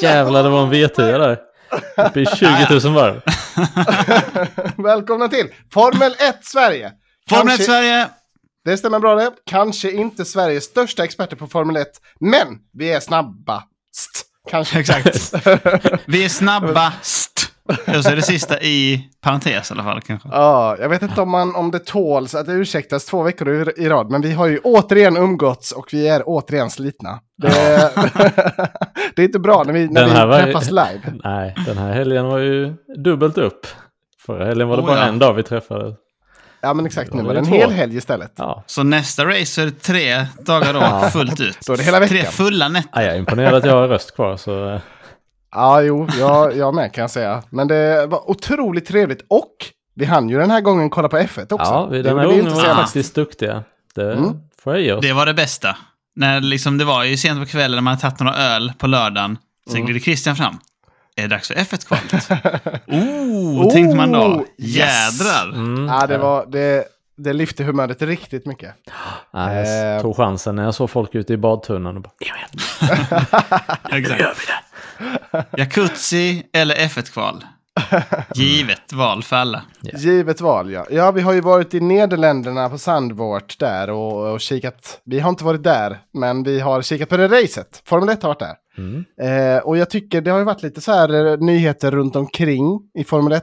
Jävlar, det var en V10 där. Uppe i 20 000 varv. Välkomna till Formel 1 Sverige. Formel 1 Sverige! Det stämmer bra det. Kanske inte Sveriges största experter på Formel 1, men vi är snabbast. Kanske. Exakt. vi är snabbast. Och så är det sista i parentes i alla fall kanske. Ja, jag vet inte om, man, om det tåls att det ursäktas två veckor i, i rad, men vi har ju återigen umgåtts och vi är återigen slitna. Det, det är inte bra när vi, när Den vi här var- träffas live. Nej, den här helgen var ju dubbelt upp. Förra helgen var det Oh, bara ja. en dag vi träffades. Ja, men exakt. Nu var det en hel helg istället. Ja. Så nästa race så är det tre dagar då fullt ut. Då är det hela veckan. Tre fulla nätter. Ja, jag är imponerad att jag har röst kvar. Så Ja, jo, jag, jag med kan jag säga. Men det var otroligt trevligt och vi hann ju den här gången kolla på F1 också. ja, vi, Det den här vi gången inte var vi faktiskt duktiga. Det Mm. får jag ge oss. Det var det bästa. När liksom, det var ju sent på kvällen när man hade tagit några öl på lördagen. Sen Mm. glider Christian fram. Är det dags för F1-kvalet? oh, tänkte man då. Oh, yes. Jädrar. Mm, Ja, det, var, det, det lyfte humöret riktigt mycket. Ja, jag Eh. tog chansen när jag såg folk ute i badtunnan och bara "Kom igen, Exakt. Jacuzzi eller F1-kval? Givet val för alla. Ja. Givet val, ja. Ja, vi har ju varit i Nederländerna på Sandvort där och, och kikat. Vi har inte varit där, men vi har kikat på det racet. Formel 1 har varit där. Mm. Eh, och jag tycker det har ju varit lite så här eh, nyheter runt omkring i Formel 1.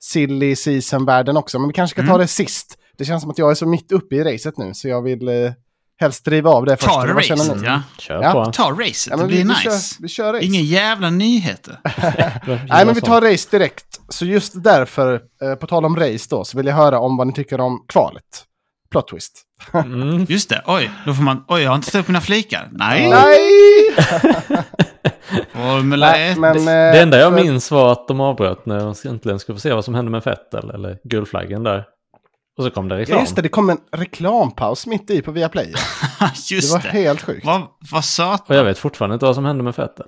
Silly season-världen också, men vi kanske ska ta Mm. det sist. Det känns som att jag är så mitt uppe i racet nu, så jag vill eh, helst driva av det först. Ta racet, ni? ja. Kör Ja. på. Ta racet, Ja, det blir vi, vi, nice. kör, vi kör race. Inga jävla nyheter. Nej, men vi tar race direkt. Så just därför, eh, på tal om race då, så vill jag höra om vad ni tycker om kvalet. Plot twist. Mm. Just det, oj, då får man, oj, jag har inte tagit upp mina flikar. Nej! Nej! Formel Nej, 1. men... eh, Det enda jag för- minns var att de avbröt när de äntligen skulle få se vad som hände med Fettel eller guldflaggen där. Och så kom det Ja, reklam. just det, det kom en reklampaus mitt i på Viaplay. Det Just var det. helt sjukt. Vad, vad söt. Och jag vet fortfarande inte vad som hände med Fettel.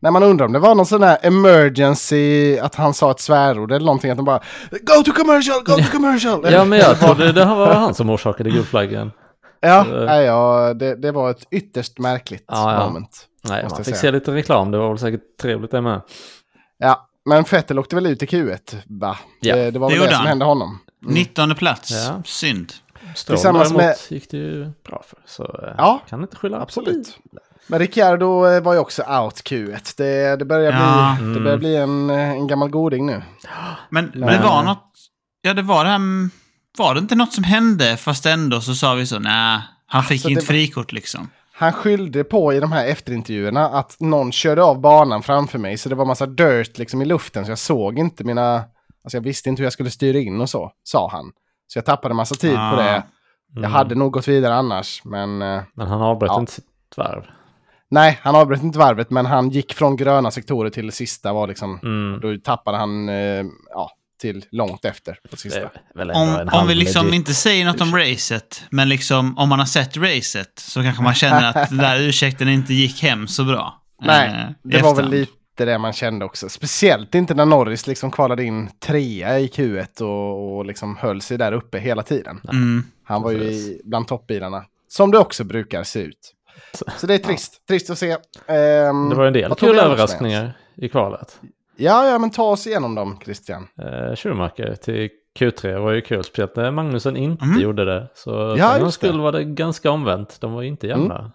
När man undrar om det var någon sån där emergency, att han sa ett svärord eller någonting, att de bara Go to commercial, go to commercial! Ja, men jag trodde det var han som orsakade guldflaggen. Ja, Så- nej, ja det, det var ett ytterst märkligt Ja, ja. moment. Nej, man fick säga. se lite reklam. Det var väl säkert trevligt det med. Ja, men Vettel åkte väl ut i Q1, va? Ja. Det, det var Det väl gjorde det som han. hände honom. 19 plats. Ja. Synd. Stroll Tillsammans däremot med- gick det ju bra för. Så eh, Ja, kan inte skylla Absolut. Men Ricciardo eh, var ju också out Q1. Det, det börjar bli, Ja. det börjar bli en, eh, en gammal goding nu. Men Men- det var något, ja det var det här, var det inte något som hände fast ändå så sa vi så, nej, han fick Alltså, inte det var- frikort liksom. Han skyllde på i de här efterintervjuerna att någon körde av banan framför mig. Så det var massa dirt liksom i luften. Så jag såg inte mina... Alltså jag visste inte hur jag skulle styra in och så, sa han. Så jag tappade massa tid på Ah. det. Jag Mm. hade nog gått vidare annars, men... eh, Men han avbröt Ja. inte sitt varv. nej, han avbröt inte varvet, men han gick från gröna sektorer till det sista var liksom... Mm. Då tappade han, eh, ja, till långt efter på sista. Om, om vi liksom inte säger något om racet, men liksom om man har sett racet så kanske man känner att den där ursäkten inte gick hem så bra. Nej, eh, det var väl efterhand. Lite det man kände också. Speciellt inte när Norris liksom kvalade in trea i Q1 och, och liksom höll sig där uppe hela tiden. Mm. Han var ju i, bland toppbilarna. Som det också brukar se ut. Så det är trist. Trist att se. Ehm, Det var en del kul överraskningar i kvalet. Ja, ja, men ta oss igenom dem, Christian. Eh, Schumacher till Q3 var ju kul. Speciellt när Magnusson inte Mm. gjorde det. Så Ja, för skull var det ganska omvänt. De var inte jämna. Mm.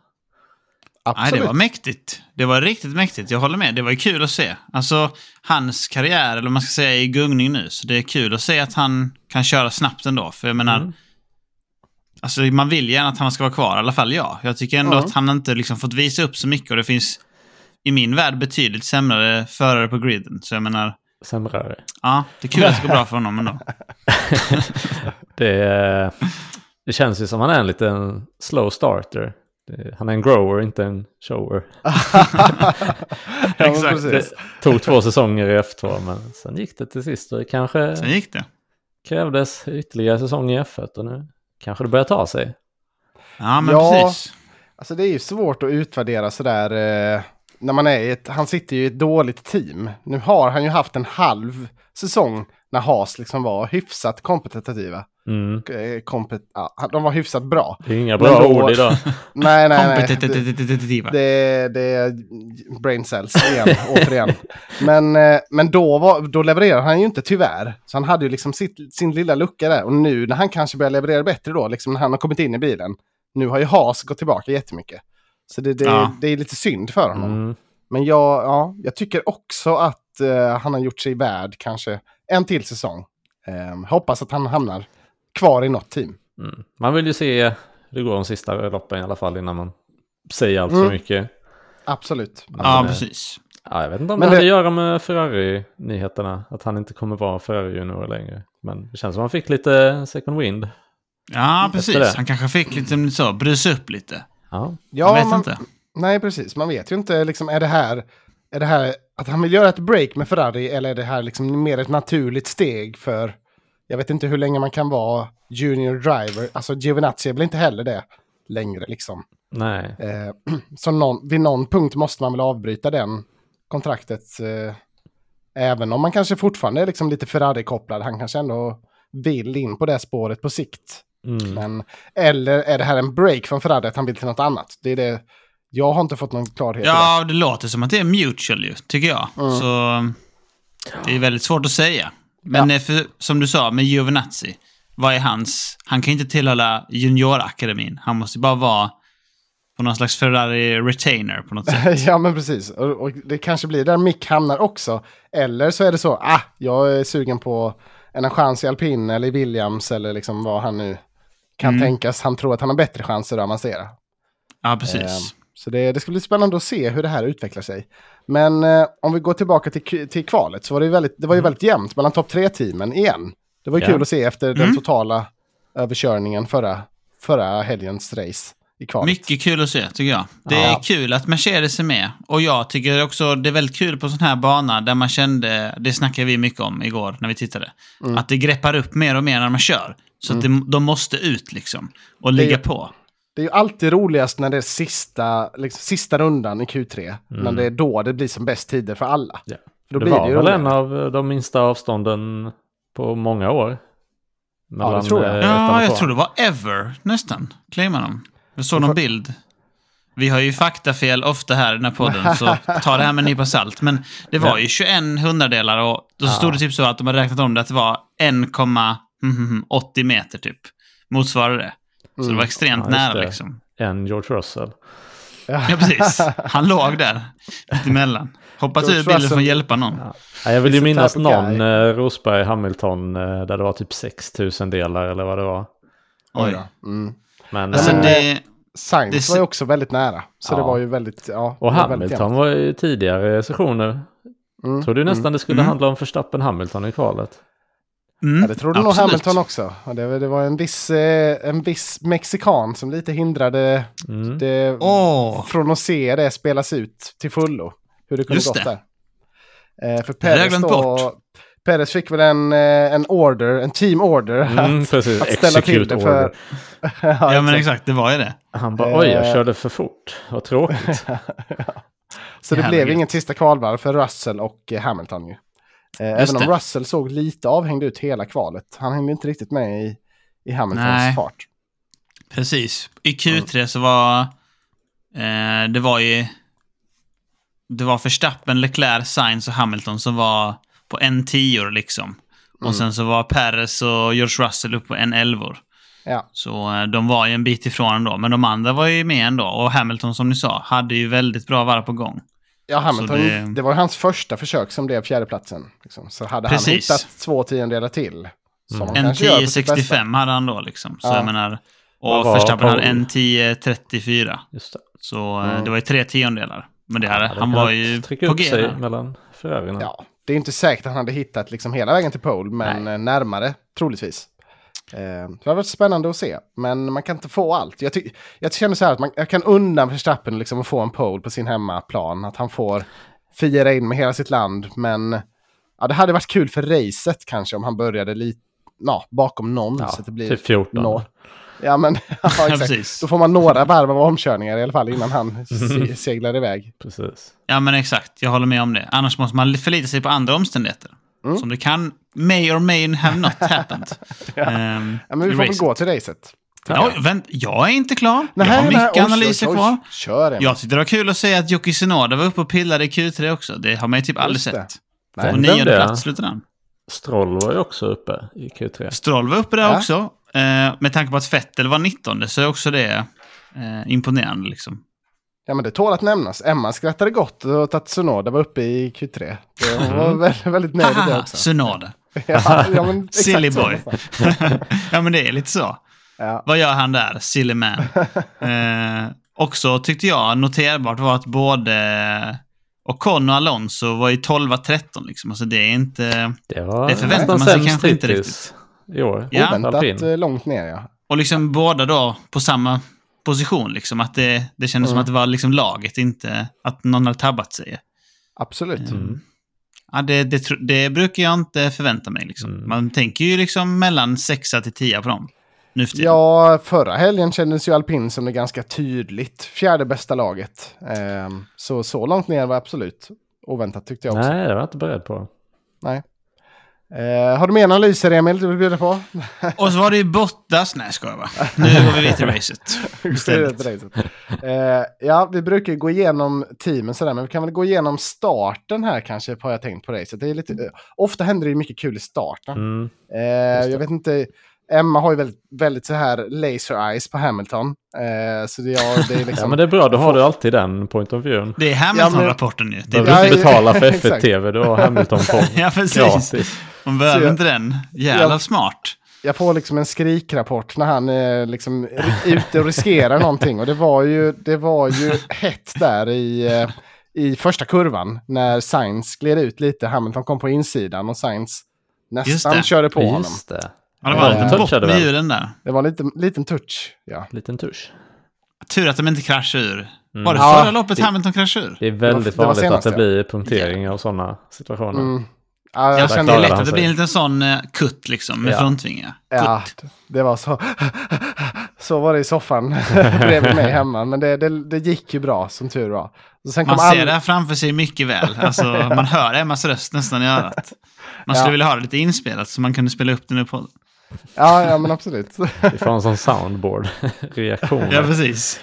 Nej, Absolut. det var mäktigt. Det var riktigt mäktigt. Jag håller med. Det var ju kul att se. Alltså, hans karriär, eller man ska säga, är i gungning nu. Så det är kul att se att han kan köra snabbt ändå. För jag menar, Mm. alltså, man vill gärna att han ska vara kvar. I alla fall jag. Jag tycker ändå Mm. att han inte liksom fått visa upp så mycket. Och det finns i min värld betydligt sämre förare på griden. Så jag menar, Sämre. ja, det är kul att det går bra för honom ändå. Det, eh, det känns ju som han är en liten slow starter. Det- Han är en grower, inte en shower. Exakt. Det tog två säsonger i F2, men sen gick det till sist. Och det kanske Sen gick det. krävdes ytterligare säsong i F1 och nu kanske det börjar ta sig. Ja, men Ja. precis. Alltså det är ju svårt att utvärdera sådär. Eh, när man är i ett, han sitter ju i ett dåligt team. Nu har han ju haft en halv säsong när Haas liksom var hyfsat kompetitiva. Mm. Eh, Kompet, ja, de var hyfsat bra. Det är inga bra då- ord idag. Nej, nej, nej. Det, Kompetitiva. det, det är brain cells igen, återigen. Men, eh, men då, var, då levererar han ju inte tyvärr. Så han hade ju liksom sitt, sin lilla lucka där. Och nu när han kanske börjar leverera bättre då, liksom när han har kommit in i bilen. Nu har ju Haas gått tillbaka jättemycket. Så det, det, Ja. det är lite synd för honom. Mm. Men jag, ja, jag tycker också att eh, han har gjort sig värd kanske en till säsong. Eh, hoppas att han hamnar kvar i något team. Mm. Man vill ju se hur det går de sista loppen i alla fall innan man säger allt för Mm. mycket. Absolut. Ja, Men, eh, precis. Ja, jag vet inte om Men det hade det- att göra med Ferrari-nyheterna. Att han inte kommer vara Ferrari-junior längre. Men det känns som att han fick lite second wind. Ja, precis. Han kanske fick lite så, brusa upp lite. Ja, Jag vet man, inte. Nej, precis. Man vet ju inte, liksom, är det här... Är det här att han vill göra ett break med Ferrari eller är det här liksom mer ett naturligt steg för... Jag vet inte hur länge man kan vara junior driver. Alltså Giovinazzi är väl inte heller det längre liksom. nej. Eh, så någon, vid någon punkt måste man väl avbryta den kontraktet. Eh, även om man kanske fortfarande är liksom lite Ferrari-kopplad. Han kanske ändå vill in på det spåret på sikt. Mm. Men, eller är det här en break från Ferrari att han vill till något annat? Det är det. Jag har inte fått någon klarhet i det. Ja, det låter som att det är mutual ju, tycker jag. Mm. Så det är väldigt svårt att säga. Men eh, för, som du sa, med Giovinazzi, vad är hans... Han kan inte tillhöra juniorakademin. Han måste bara vara på någon slags Ferrari-retainer på något sätt. ja, men precis. Och, och det kanske blir där Mick hamnar också. Eller så är det så, ah, jag är sugen på en chans i alpin eller i Williams eller liksom vad han nu kan Mm. tänkas. Han tror att han har bättre chanser att avancera. Ja, Eh, precis. Så det, det ska bli spännande att se hur det här utvecklar sig. Men eh, om vi går tillbaka till, till kvalet så var det, väldigt, det var ju väldigt jämnt mellan topp tre-teamen igen. Det var ju Ja. kul att se efter den Mm. totala överkörningen förra, förra helgens race i kvalet. Mycket kul att se, tycker jag. Det är Ja. kul att Mercedes är med. Och jag tycker också det är väldigt kul på sån här bana där man kände, det snackade vi mycket om igår när vi tittade, Mm. att det greppar upp mer och mer när man kör. Så att det, de måste ut liksom. Och ligga Det- på. Det är ju alltid roligast när det är sista, liksom, sista rundan i Q3. När det är då det blir som bäst tider för alla. Ja. För då det blir var det ju väl roligare. en av de minsta avstånden på många år. Mellan, tror jag. eh, Ja, jag tror det var ever, nästan, claimar de. Jag såg Vi någon får- bild. Vi har ju faktafel ofta här i den här podden, så ta det här med en nypa salt. Men det var Ja. ju 21 hundradelar och då Ja. stod det typ så att de hade räknat om det att det var 1,80 meter typ. Motsvarar det. Så det var extremt Ja, nära liksom. En George Russell. Ja, precis. Han låg där, mittemellan. Hoppas ur bilen för att hjälpa någon. Ja. Ja, jag vill ju minnas någon eh, Rosberg Hamilton eh, där det var typ 6000 delar eller vad det var. Oj. Mm. Men, Alltså eh, det... Sainz Det- var ju också väldigt nära. Så Ja. det var ju väldigt, ja. och Hamilton var i tidigare sessioner. Mm. Trodde ju nästan det skulle Mm. handla om Verstappen Hamilton i kvalet. Mm, Ja, det trodde nog absolut. Hamilton också. Det, det var en viss, eh, en viss mexikan som lite hindrade Mm. det Åh! från att se det spelas ut till fullo. Hur det kunde Just gått det. där. Eh, för Det Perez då. Perez fick väl en, eh, en order, en team order. Mm, att, att ställa till execute det för... order. Ja, men exakt, det var ju det. Han bara oj, jag Eh. körde för fort. Vad tråkigt. Så det Jävla blev ingen sista kvalvarv för Russell och Hamilton ju. Eh, även om det. Russell såg lite avhängd ut hela kvalet. Han hängde inte riktigt med i, i Hamiltons Nej. fart. Precis. I Q3 så var... Eh, det var ju... Det var Verstappen, Leclerc, Sainz och Hamilton som var på en 10 liksom. Och sen så var Perez och George Russell upp på en 11 Ja. Så eh, de var ju en bit ifrån ändå. Men de andra var ju med ändå. Och Hamilton, som ni sa, hade ju väldigt bra varv på gång. Ja, Hamilton, det... det- var hans första försök som blev fjärdeplatsen. Liksom. Så hade Precis. han hittat två tiondelar till. Som han En kanske gör på sitt bästa. 10.65 hade han då liksom. Så Ja. jag menar... Och var Verstappen hade en 10.34. Just det. Så Mm. det var ju tre tiondelar. Men det hade, Hade han var ju på G. sig mellan Ferrarierna. Ja, det är inte säkert att han hade hittat liksom hela vägen till pole, men Nej. eh, närmare troligtvis. Eh, det har varit spännande att se, men man kan inte få allt. Jag, jag känner så här att man, jag kan undan Verstappen liksom att få en pole på sin hemmaplan, att han får fira in med hela sitt land, men ja, det hade varit kul för racet kanske om han började lite ja, bakom någon. Ja, så att det blir typ 14. nå- Ja, men ja, exakt. Då får man några varv av omkörningar i alla fall innan han se seglar iväg. Precis. Ja, men exakt. Jag håller med om det. Annars måste man förlita sig på andra omständigheter. Mm. Som det kan, may or may have not happened. Ehm, Ja, men vi får väl gå till racet. Ja, vänt, jag är inte klar. Nej, jag har nej, mycket oj, analyser oj, oj. kvar. Kör. Jag tyckte det var kul att säga att Yuki Tsunoda var uppe och pillade i Q3 också. Det har man ju typ aldrig det. sett. Nej. Och nionde plats slutade han. Stroll var ju också uppe i Q3. Stroll var uppe där Ja. också. Eh, med tanke på att Vettel var 19 så är också det eh, imponerande liksom. Ja, men det tål att nämnas. Emma skrattade gott åt att Tsunoda var uppe i Q3. Det hon var väldigt, väldigt nöjd med det också. Tsunoda. Ja, ja, men Silly boy. ja, men det är lite så. Ja. Vad gör han där? Silly man. eh, också tyckte jag noterbart var att både Ocon och Alonso var i 12-13 liksom. Alltså det är inte... Det var Det förväntar man sig kanske inte hittills i år. Ja. Oväntat Alpin. eh, långt ner, ja. Och liksom båda då på samma position liksom. Att det, det kändes som Mm. att det var liksom laget, inte att någon hade tabbat sig. Absolut. Mm. Ja, det, det, det brukar jag inte förvänta mig liksom. Mm. Man tänker ju liksom mellan 6 till 10 på dem. Nu för tiden. Ja, förra helgen kändes ju alpin som det ganska tydligt fjärde bästa laget. Ehm, så så långt ner var absolut oväntat tyckte jag också. Nej, det var jag inte beredd på. Eh, har du mer analyser Emil du vill bjuda på? Och så var det ju Bottas. Nej, ska jag va? Nu går vi vidare till racet. Eh, ja, vi brukar ju gå igenom teamen sådär, men vi kan väl gå igenom starten här kanske, har jag tänkt på racet. Det är lite, eh, ofta händer det ju mycket kul i starten. Mm. Eh, jag vet inte, Emma har ju väldigt, väldigt så här laser eyes på Hamilton. Eh, så det, ja, det är liksom... Ja, men det är bra. Då har du alltid den point of viewn. Det är Hamilton-rapporten ju. Det är Behöver Ja, inte betala för. F1-TV, du har Hamilton på Ja, precis. gratis. Man behöver inte den. Jävla jag- smart. jag får liksom en skrikrapport när han är liksom ri- ute och riskerar någonting. Och det var ju, det var ju hett där i, eh, i första kurvan när Sainz gled ut lite. Hamilton kom på insidan och Sainz nästan det. körde på honom. Just det. Ja, det var en Ja, liten bopp med hjulen där. Det var en liten, liten touch. Ja. Liten tusch. Tur att de inte kraschade ur. Mm. Var det Ja, förra loppet det- Hamilton kraschade ur? Det är väldigt det var vanligt senast, att det ja. blir punkteringar och sådana situationer. Mm. Ja, Ja, jag det kände är klarade lätt att det blir en liten sån uh, kutt liksom, med Ja. frontvingar. Ja, Kutt. det var så. Så var det i soffan bredvid mig hemma. Men det, det, det gick ju bra, som tur var. Och sen kom Man ser all- det här framför sig mycket väl. Alltså, man hör Emmas röst nästan i örat. Man skulle Ja. vilja ha det lite inspelat så man kunde spela upp det nu på... Ja, ja, men absolut. Vi får en sån soundboard-reaktion. Ja, precis.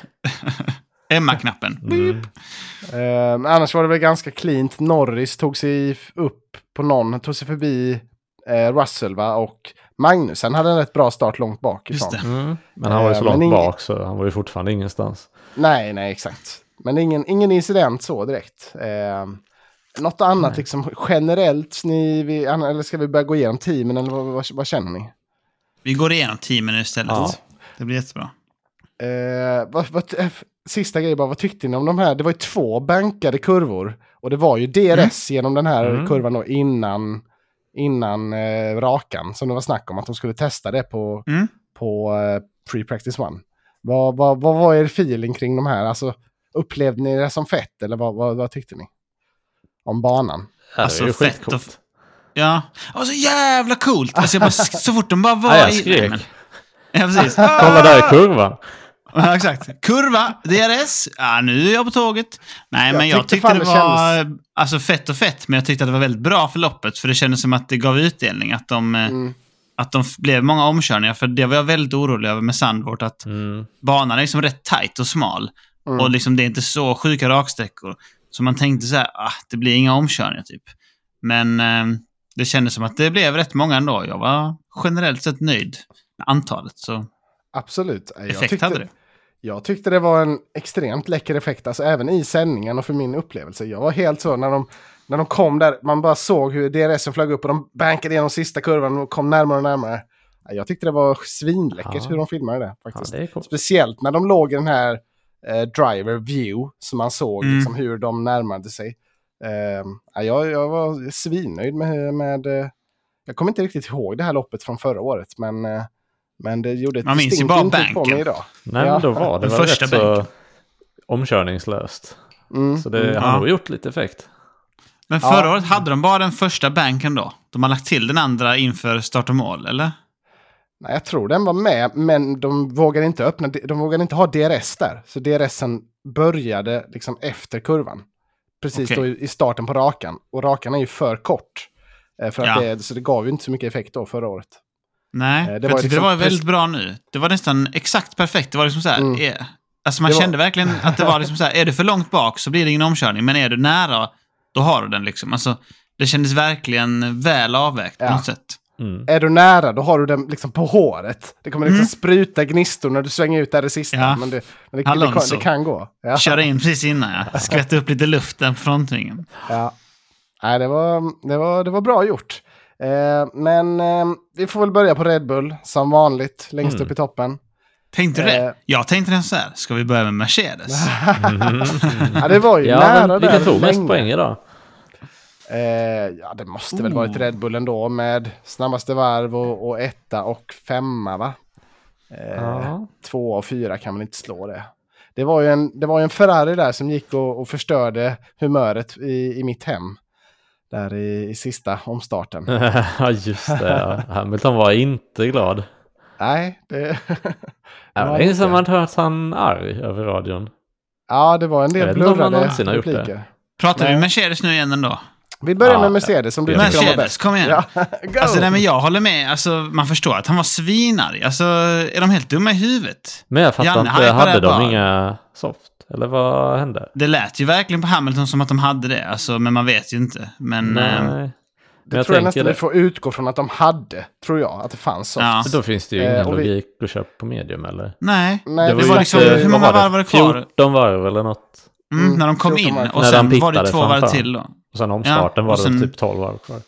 Emma-knappen. Mm. Eh, annars var det väl ganska cleant. Norris tog sig upp på någon, tog sig förbi eh, Russell va? och Magnusen hade en rätt bra start långt det. Mm. Men han var ju så Eh, långt bak så han var ju fortfarande ingenstans. Nej, nej, exakt. Men ingen, ingen incident så direkt. Eh, något annat liksom generellt, ni, vi, eller ska vi börja gå igenom teamen eller vad, vad, vad känner ni? Vi går igenom teamen istället. Ja. Det blir jättebra. Eh, vad, vad, eh, sista grejen bara, vad tyckte ni om de här? Det var ju två bankade kurvor. Och det var ju DRS genom den här Mm. kurvan då innan, innan eh, rakan. Som det var snack om att de skulle testa det på, Mm. på eh, Pre-Practice One. Vad, vad, vad var er feeling kring de här? Alltså, upplevde ni det som fett eller vad, vad, vad tyckte ni? Om banan? Alltså, det är ju fett och- Ja. Och så jävla coolt! Alltså, jag bara, så fort de bara var Ja, jag i... skrek. Men- Ja, precis. Kolla där i kurvan. Ja, exakt. Kurva, DRS. Ja, nu är jag på tåget. Nej, Jag men jag tyckte tyckte det det var alltså fett och fett, men jag tyckte att det var väldigt bra för loppet, för det kändes som att det gav utdelning. Att de, eh, Mm. att de blev många omkörningar, för det var jag väldigt orolig över med Sandvort, att Mm. banan är liksom rätt tight och smal. Mm. Och liksom det är inte så sjuka raksträckor. Så man tänkte så här, ah, det blir inga omkörningar typ. Men eh, det kändes som att det blev rätt många ändå. Jag var generellt sett nöjd med antalet. Så Absolut. Jag effekt tyckte, hade det. Jag tyckte det var en extremt läcker effekt, alltså även i sändningen och för min upplevelse. Jag var helt så när de, när de kom där, man bara såg hur DRS flög upp och de bankade igenom sista kurvan och kom närmare och närmare. Ja, Jag tyckte det var svinläckert Ja. hur de filmade det Ja, faktiskt. det är coolt. Speciellt när de låg i den här eh, driver view, så man såg Mm. liksom, hur de närmade sig. Eh, ja, jag, jag var svinnöjd med, med eh, jag kommer inte riktigt ihåg det här loppet från förra året, men, eh, men det gjorde ett Man minns ju bara på banken. mig idag. Nej, Ja. men då var det Den väl första rätt så bänken. omkörningslöst. Mm, Så det mm. har Ja. nog gjort lite effekt. Men Ja. förra året hade de bara den första banken då? De har lagt till den andra inför start och mål, eller? Nej, jag tror den var med, men de vågade inte öppna, de vågade inte ha DRS där. Så DRSen började liksom efter kurvan. Precis Okej. då i i starten på rakan. Och rakan är ju för kort. Eh, För att Ja. det, så det gav ju inte så mycket effekt då förra året. Nej, Eh, för det jag var tyckte liksom det var väldigt bra nu. Det var nästan exakt perfekt. Det var liksom så här, Mm. eh, alltså man var- kände verkligen att det var liksom så här, är du för långt bak så blir det ingen omkörning, men är du nära, då har du den liksom. Alltså, det kändes verkligen väl avvägt på Ja. något sätt. Mm. Är du nära, då har du den liksom på håret. Det kommer liksom Mm. spruta gnistor när du svänger ut där det sista. Ja. Men, det, men det, det, det kan gå. Ja. Köra in precis innan, ja. Skvätta upp lite luft där på frontvingen. Ja. Nej, det var, det var, det var bra gjort. Eh, men eh, vi får väl börja på Red Bull, som vanligt, längst Mm. upp i toppen. Tänkte du Eh. det? Jag tänkte den så här, ska vi börja med Mercedes? Ja, det var ju Ja, nära men vilka där tog mest poäng idag? Eh, ja, det måste väl Oh. varit Red Bull ändå med snabbaste varv och, och etta och femma, va? Eh, Ja. Två och fyra kan man inte slå det. Det var ju en, det var ju en Ferrari där som gick och, och förstörde humöret i, i mitt hem. Där i, i sista omstarten. Ja, just det. Ja. Hamilton var inte glad. Nej, det... Det var länge inte. sedan man hört han arg över radion. Ja, det var en del blurrade repliker. Pratar vi. Mercedes nu igen ändå? Vi börjar Ja, med Mercedes som du tycker om var Mercedes, bäst. kom igen. Ja! Alltså, nej, men jag håller med. Alltså, man förstår att han var svinarg. Alltså, är de helt dumma i huvudet? Men jag fattar Janne inte, hade de bara. inga soft? Eller vad hände? Det lät ju verkligen på Hamilton som att de hade det, alltså, men man vet ju inte. Men, eh, Nej. det jag tror jag nästan det. vi får utgå från att de hade, tror jag, att det fanns soft. Ja. Då finns det ju Eh, ingen och vi- logik att köpa på medium eller? nej. Nej, det var snackade- liksom, eh, hur många varv var det kvar? 14 varv eller något. Mm, Mm, när de kom 14 in och sen de var det två varv till då. Och sen omstarten Ja, var och det sen- typ 12 varv kvar.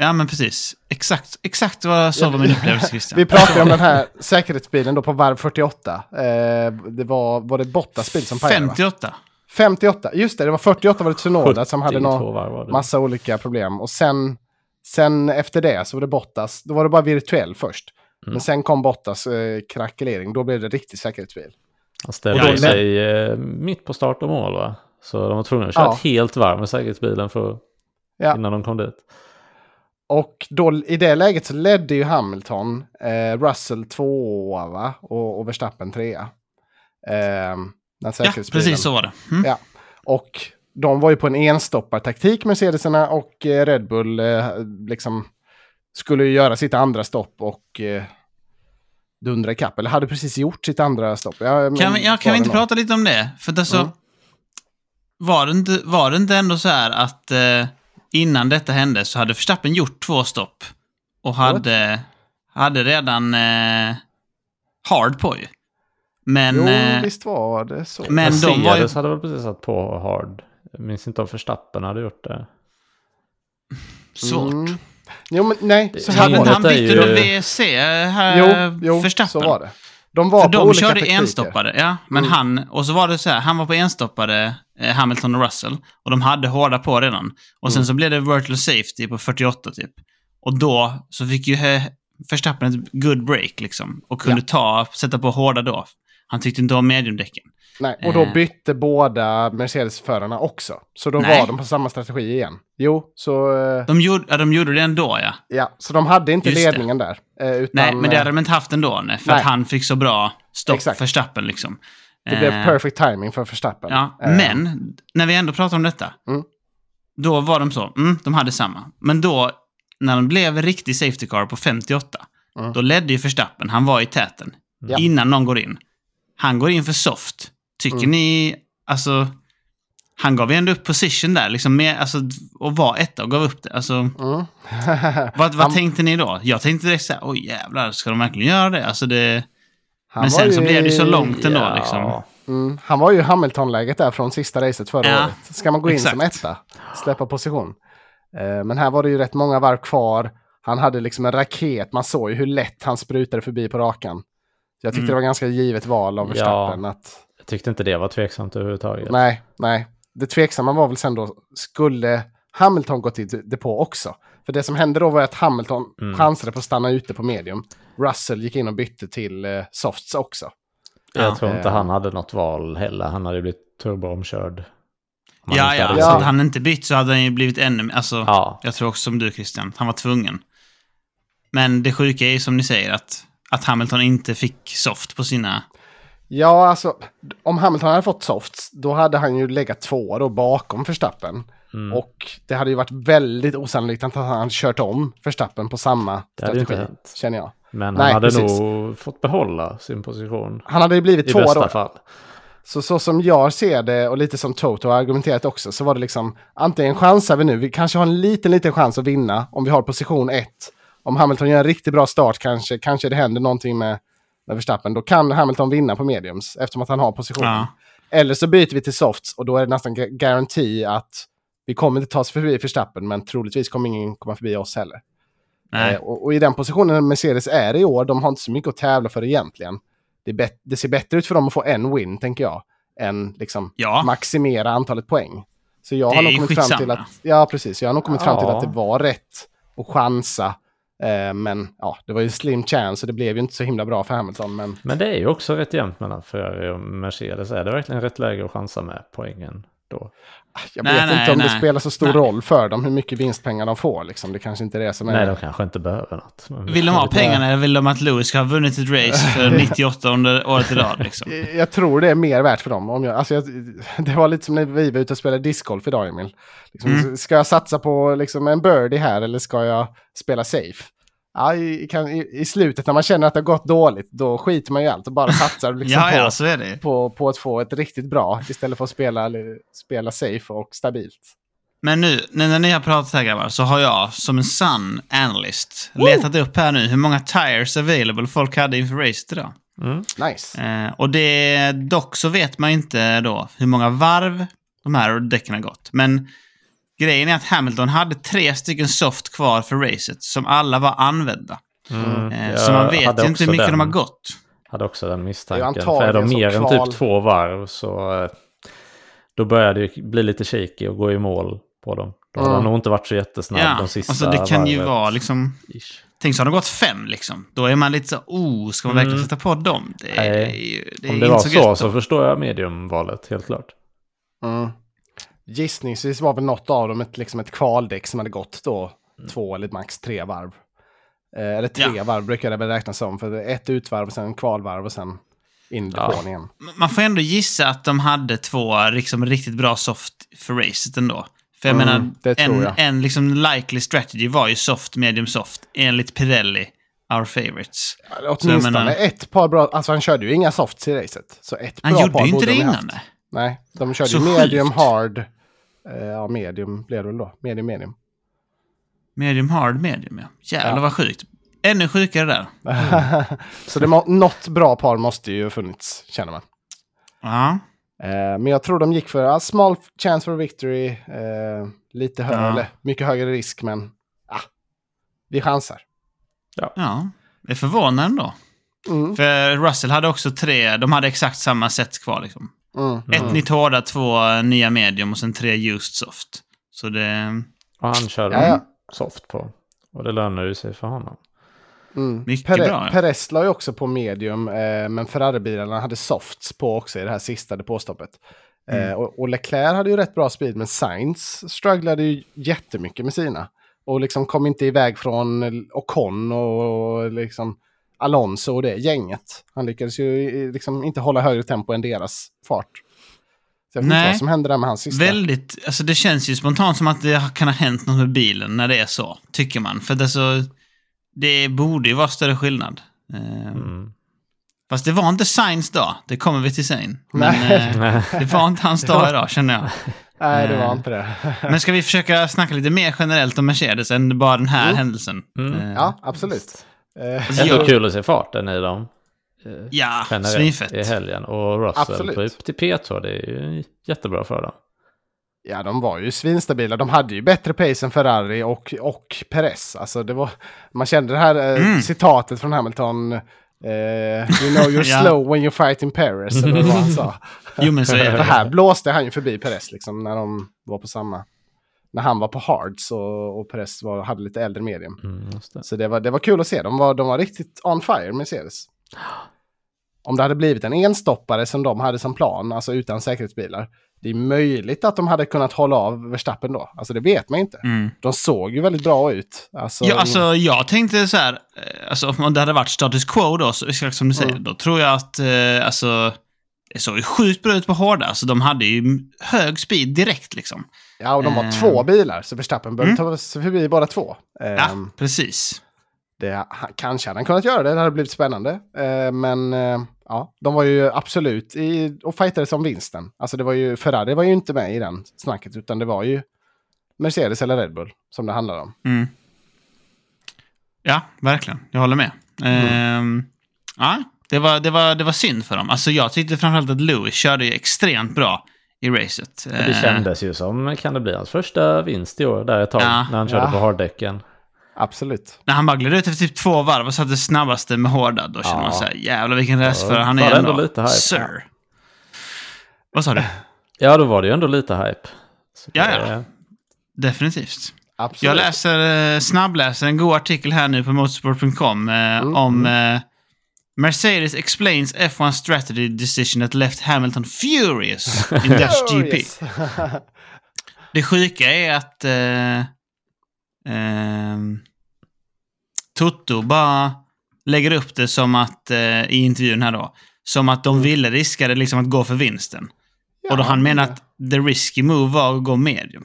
Ja, men precis. Exakt, exakt vad så var min upplevelse, Christian. Vi pratade om den här säkerhetsbilen då på varv 48. Eh, det var, var det Bottas bil som pajade? va? 58. 58, just det, det var 48 var det Tsunoda som hade 72 någon massa olika problem. Och sen, sen efter det så var det Bottas, då var det bara virtuell först. Mm. Men sen kom Bottas eh, krackelering, då blev det riktig säkerhetsbil. Han ställde Och då- sig eh, mitt på start och mål va? Så de var tvungna att köra Ja. ett helt varv med säkerhetsbilen för, Ja. innan de kom dit. Och då, i det läget så ledde ju Hamilton, eh, Russell tvåa va? Och, och Verstappen trea. Eh, Ja, precis så var det. Mm. Ja. Och de var ju på en enstoppartaktik, Mercedesarna och eh, Red Bull eh, liksom skulle ju göra sitt andra stopp och eh, dundra ikapp. Eller hade precis gjort sitt andra stopp. Ja, Kan vi, ja, kan vi inte nog. prata lite om det? För alltså, Mm. var, det inte, var det inte ändå så här att eh, innan detta hände så hade Verstappen gjort två stopp och hade, hade redan eh, hard på ju. Men, Jo, eh, visst var det så. men de var ju... Hade väl precis satt på hard. Jag minns inte om Verstappen hade gjort det. Svårt. Mm. Jo, men nej, så här Hade inte han Målet är bytt ju- WC här, Jo, jo Verstappen? så var det. De var För på de olika körde taktiker. enstoppare, ja. Men Mm. han, och så var det så här, han var på enstoppare, eh, Hamilton och Russell. Och de hade hårda på redan. Och sen Mm. så blev det virtual safety på 48 typ. Och då så fick ju eh, Verstappen ett good break liksom. Och kunde ta, sätta på hårda då. Han tyckte inte om mediumdäcken. Nej, och då Eh. bytte båda Mercedes-förarna också. Så då Nej. var de på samma strategi igen. Jo, så, eh, De gjorde, ja, de gjorde det ändå ja. ja, så de hade inte Just det. ledningen där. eh, Utan, Nej, men det eh, hade de inte haft ändå. Nej, för Nej. att han fick så bra stopp Exakt. Verstappen liksom. det blev Eh, perfect timing för Verstappen. Ja, Eh, men när vi ändå pratar om detta. Mm. Då var de så, mm, de hade samma. Men då, när de blev riktig safety car på 58, Mm. då ledde ju Verstappen, han var i täten. Ja. Innan någon går in. Han går in för soft. Tycker Mm. ni, alltså, han gav ju ändå upp position där, liksom, med, alltså, och var etta och gav upp det. Alltså, Mm. vad, vad Han- tänkte ni då? Jag tänkte direkt så här, oj jävlar, ska de verkligen göra det? Alltså det... Han Men sen så ju blev det ju så långt ändå Ja. liksom. Mm, han var ju Hamilton-läget där från sista racet förra Ja, året. Ska man gå in exakt. som etta, släppa position. Eh, men här var det ju rätt många varv kvar. Han hade liksom en raket, man såg ju hur lätt han sprutade förbi på rakan. Så jag tyckte Mm. det var ganska givet val av Ja. Verstappen. Att, Jag tyckte inte det var tveksamt överhuvudtaget. nej, nej. Det tveksamma var väl sen då, skulle Hamilton gått i depå också? För det som hände då var att Hamilton Mm. chansade på att stanna ute på medium. Russell gick in och bytte till eh, softs också. Jag Ja. tror inte Eh. han hade något val heller. Han hade blivit turboomkörd. Ja, ja, hade så Ja. hade han inte bytt så hade han ju blivit ännu alltså, Ja, Jag tror också som du Christian, han var tvungen. Men det sjuka är ju som ni säger att att Hamilton inte fick soft på sina... Ja, alltså om Hamilton hade fått softs, då hade han ju legat två då bakom Verstappen. Mm. Och det hade ju varit väldigt osannolikt att han kört om Verstappen på samma Det ju inte strategi, hänt. känner jag. Men Nej, han hade precis. nog fått behålla sin position. Han hade ju blivit I två bästa då. fall. Så, så som jag ser det och lite som Toto har argumenterat också så var det liksom antingen chansar vi nu, vi kanske har en liten, liten chans att vinna om vi har position 1. Om Hamilton gör en riktigt bra start kanske, kanske det händer någonting med, med Verstappen. Då kan Hamilton vinna på mediums eftersom att han har positionen. Ja. Eller så byter vi till softs och då är det nästan ga- garanti att vi kommer inte ta oss förbi Verstappen men troligtvis kommer ingen komma förbi oss heller. Eh, och, och i den positionen Mercedes är i år, de har inte så mycket att tävla för egentligen. Det, det ser bättre ut för dem att få en win, tänker jag, än liksom Ja. maximera antalet poäng. Så jag Det har nog kommit fram till skitsamma. att, ja precis, jag har nog kommit fram till Ja. att det var rätt att chansa. Eh, men ja, det var ju slim chance och det blev ju inte så himla bra för Hamilton. Men Men det är ju också rätt jämnt mellan Ferrari och Mercedes. Är det verkligen rätt läge att chansa med poängen då? jag Nej, vet nej, inte om det nej. spelar så stor Nej. roll för dem hur mycket vinstpengar de får. Liksom. Det kanske inte är det som är... Nej, de kanske inte behöver något. Men- Vill de ha pengarna eller vill de att Lewis ska ha vunnit ett race för 98 under året i rad? Liksom? Jag tror det är mer värt för dem. Om jag, alltså jag, det var lite som när vi var ute och spelade discgolf idag, Emil. Liksom, Mm. Ska jag satsa på liksom, en birdie här eller ska jag spela safe? Ja, i, kan, i, I slutet när man känner att det har gått dåligt, då skiter man ju i allt och bara satsar liksom Ja, på, ja, det. på, på att få ett riktigt bra istället för att spela, spela safe och stabilt. Men nu, nu när ni har pratat här grabbar, så har jag som en sann analyst letat upp här nu hur många tires available folk hade inför racet idag. Mm. Nice. Eh, och det, dock så vet man inte då hur många varv de här däcken har gått. Men grejen är att Hamilton hade tre stycken soft kvar för racet som alla var använda. Mm. Eh, Jag så man vet ju inte hur mycket den- de har gått. hade också den misstanken. ju För är de mer som än kval. typ två varv så eh, då börjar det ju bli lite shaky och gå i mål på dem. Då har Mm. de nog inte varit så jättesnabb Ja, de sista alltså det kan ju varvet. vara liksom... Ish. Tänk så har de gått fem liksom. Då är man lite så, oh, ska man verkligen Mm. sätta på dem? Det är, Nej. ju- det är Om det inte var så, så så förstår jag mediumvalet helt klart. Mm. Gissningsvis var väl något av dem ett, liksom ett kvaldäck som hade gått då två eller max tre varv. Eh, eller tre Mm. Ja. varv brukar det väl räknas som. För det ett utvarv och sen kvalvarv och sen in i Ja. depån igen. Man får ändå gissa att de hade två liksom, riktigt bra soft för racet ändå. För jag Mm, menar, det en, jag. en liksom likely strategy var ju soft, medium soft, enligt Pirelli, our favorites. Eller Åtminstone menar- ett par bra, alltså han körde ju inga softs i racet. Så ett Han bra gjorde par ju inte borde det de ha innan. nej. De körde Så ju medium sjukt. hard. Eh, ja, medium blev det väl då. Medium, medium. Medium hard, medium ja. Jävlar Ja. vad sjukt. Ännu sjukare där. så det må, något bra par måste ju ha funnits, känner man. Ja. Eh, men jag tror de gick för a small chance for victory. Eh, lite högre, Ja. eller mycket högre risk, men ah, vi chansar. ja. Det är förvånande ändå. Mm, För Russell hade också tre, de hade exakt samma set kvar liksom. Mm. Ett nytt hårda, två nya medium och sen tre used soft. Så det... Och han körde Ja, ja. soft på. Och det lönar ju sig för honom. Mm. Mycket Pere- bra, ja. Perez la ju också på medium, eh, men Ferrari-bilarna hade softs på också i det här sista depåstoppet. Eh, Mm. och, och Leclerc hade ju rätt bra speed, men Sainz strugglade ju jättemycket med sina. Och liksom kom inte iväg från Ocon och liksom Alonso och det gänget. Han lyckades ju eh, liksom inte hålla högre tempo än deras fart. Så jag vet inte Nej. vad som hände där med hans sista. Väldigt, alltså det känns ju spontant som att det kan ha hänt något med bilen när det är så, tycker man. För det, så, det borde ju vara större skillnad. Eh, Mm. Fast det var inte Sainz dag, det kommer vi till sen. Men Nej. eh, det var inte hans dag idag, känner jag. Nej, det var Eh. inte det. Men ska vi försöka snacka lite mer generellt om Mercedes än bara den här Mm. händelsen? Mm. Ja, absolut. Eh, Ändå kul att se farten i dem. eh, Ja, generellt svinfett. i helgen. Och Russell Absolut. på upp till P2, det är ju jättebra för dem. Ja, de var ju svinstabila. De hade ju bättre pace än Ferrari och, och Perez. Alltså det var, man kände det här eh, Mm. citatet från Hamilton. Eh, you know you're Ja. slow when you're fighting Perez. Eller vad han sa. Jo, men så är För det. här blåste han ju förbi Perez liksom när de var på samma. När han var på hards och, och Perez var, hade lite äldre medium. Mm, just det. Så det var, det var kul att se. De var, de var riktigt on fire, Mercedes. Om det hade blivit en enstoppare som de hade som plan, alltså utan säkerhetsbilar, det är möjligt att de hade kunnat hålla av Verstappen då. Alltså det vet man inte. Mm. De såg ju väldigt bra ut. Alltså, Ja, alltså, jag tänkte så här, eh, alltså, om det hade varit status quo då, så, exakt som du säger, Mm. då tror jag att, eh, alltså, det såg ju sjukt bra ut på hårda. Alltså, de hade ju hög speed direkt liksom. Ja, och de har eh. två bilar, så Verstappen behöver Mm. ta sig förbi båda två. Ja, Ehm, precis. det, kanske hade han kunnat göra det, det hade blivit spännande. Eh, men eh, ja, de var ju absolut i, och fightades om vinsten. Alltså det var ju, Ferrari var ju inte med i den snacket, utan det var ju Mercedes eller Red Bull som det handlade om. Mm. Ja, verkligen. Jag håller med. Ehm, ja, det var, det, var, det var synd för dem. Alltså, jag tyckte framförallt att Lewis körde extremt bra i racet. Det Eh, kändes ju som, kan det bli hans första vinst i år där ett tag? Ja. När han körde Ja. på harddäcken. Absolut. När han bara gled ut efter typ två varv och satte snabbaste med hårda, då känner Ja. man så här, jävlar vilken racerförare han är ändå. ändå lite hype. Sir. Vad sa du? Ja, då var det ju ändå lite hype. Ja, ja. Definitivt. Absolut. Jag läser, eh, snabbläser en god artikel här nu på motorsport.com eh, om eh, Mercedes explains F1 strategy decision that left Hamilton furious in Oh, GP. yes. Det sjuka är att eh, ehm, Toto bara lägger upp det som att, eh, i intervjun här då, som att de ville riskade liksom att gå för vinsten. och då Ja, han menar det- att the risky move var att gå medium.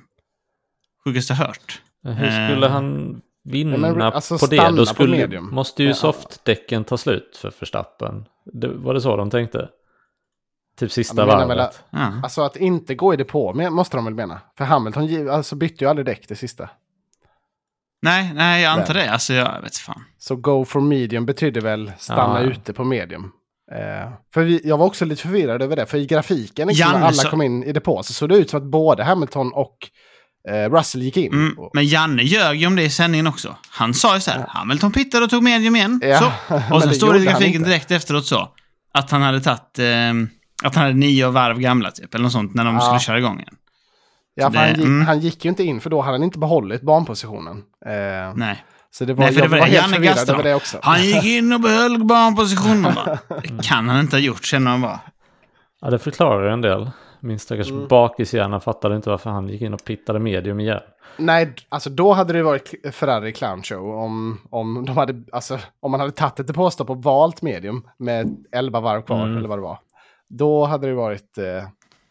Sjukast jag hört. Hur skulle Eh. han vinna Ja, men alltså på det? Då på skulle, medium. måste ju Ja. softdäcken ta slut för Verstappen. Det, var det så de tänkte? Typ sista Ja, varvet. väl att- Ja. Alltså att inte gå i depå med, måste de väl mena. För Hamilton alltså, bytte ju aldrig däck det sista. Nej, nej, jag antar Nej. det. Alltså, jag vet fan. Så go for medium betyder väl stanna Ja. ute på medium. Eh, för vi, jag var också lite förvirrad över det. För i grafiken, liksom, när alla så- kom in i depå, så såg det ut som att både Hamilton och Russell gick in. Mm, men Janne ljög ju om det i sändningen också. Han sa ju så här, Hamilton pittade och tog medium igen. Ja, Så. men Och sen står det i han grafiken direkt efteråt så. Att han hade tagit, ehm, att han hade nio varv gamla typ, eller något sånt, när de Ja. skulle köra igång igen. Ja, det- han, gick, mm. han gick ju inte in, för då hade han inte behållit banpositionen. Eh, Nej. så det var, Nej, för det jag var var det Janne om. det också. Han gick in och behöll barnpositionen. Bara, Det kan han inte ha gjort, känner man bara. Ja, det förklarar en del. Min stackars Mm. bakishjärna fattade inte varför han gick in och pittade medium igen. Nej, alltså då hade det varit Ferrari Clown Show om, om, de hade, alltså, om man hade tagit ett depåstopp och valt medium med 11 varv kvar, Mm. eller vad det var. Då hade det varit eh,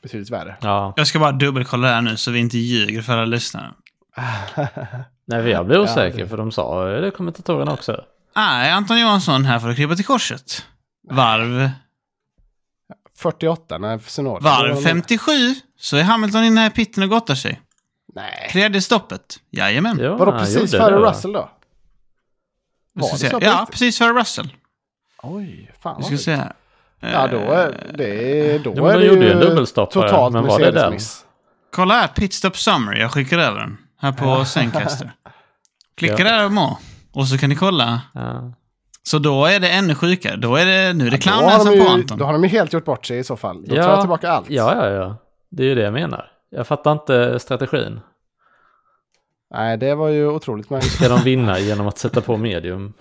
betydligt värre. Ja, Jag ska bara dubbelkolla det här nu så vi inte ljuger för alla lyssnare. nej, jag blev osäker det- för de sa det kommentatorerna också. Nej, Anton Johansson här för att krypa till korset. Varv, 48 när var varv de- 57 så är Hamilton inne i pitten och gottar sig. Nej. Tredje stoppet. Jajamän. Jo, Vadå precis före. Russell då? Var ska det så Ja, riktigt? precis före Russell. Oj, fan vad ska här. Ja, då är det, då men är de det ju en dubbelstoppare, totalt men var det den? Kolla här, Pitstop Summary. Jag skickar över den. Här på Zencaster. Klicka där och må. Och så kan ni kolla. Ja. Så då är det ännu sjukare. Då är det, nu är det Då har, de clownnäsan på ju, Anton. då har de ju helt gjort bort sig i så fall. Då Ja. tar jag tillbaka allt. ja, ja, ja. Det är ju det jag menar. Jag fattar inte strategin. Nej, det var ju otroligt märkligt. Ska de vinna genom att sätta på medium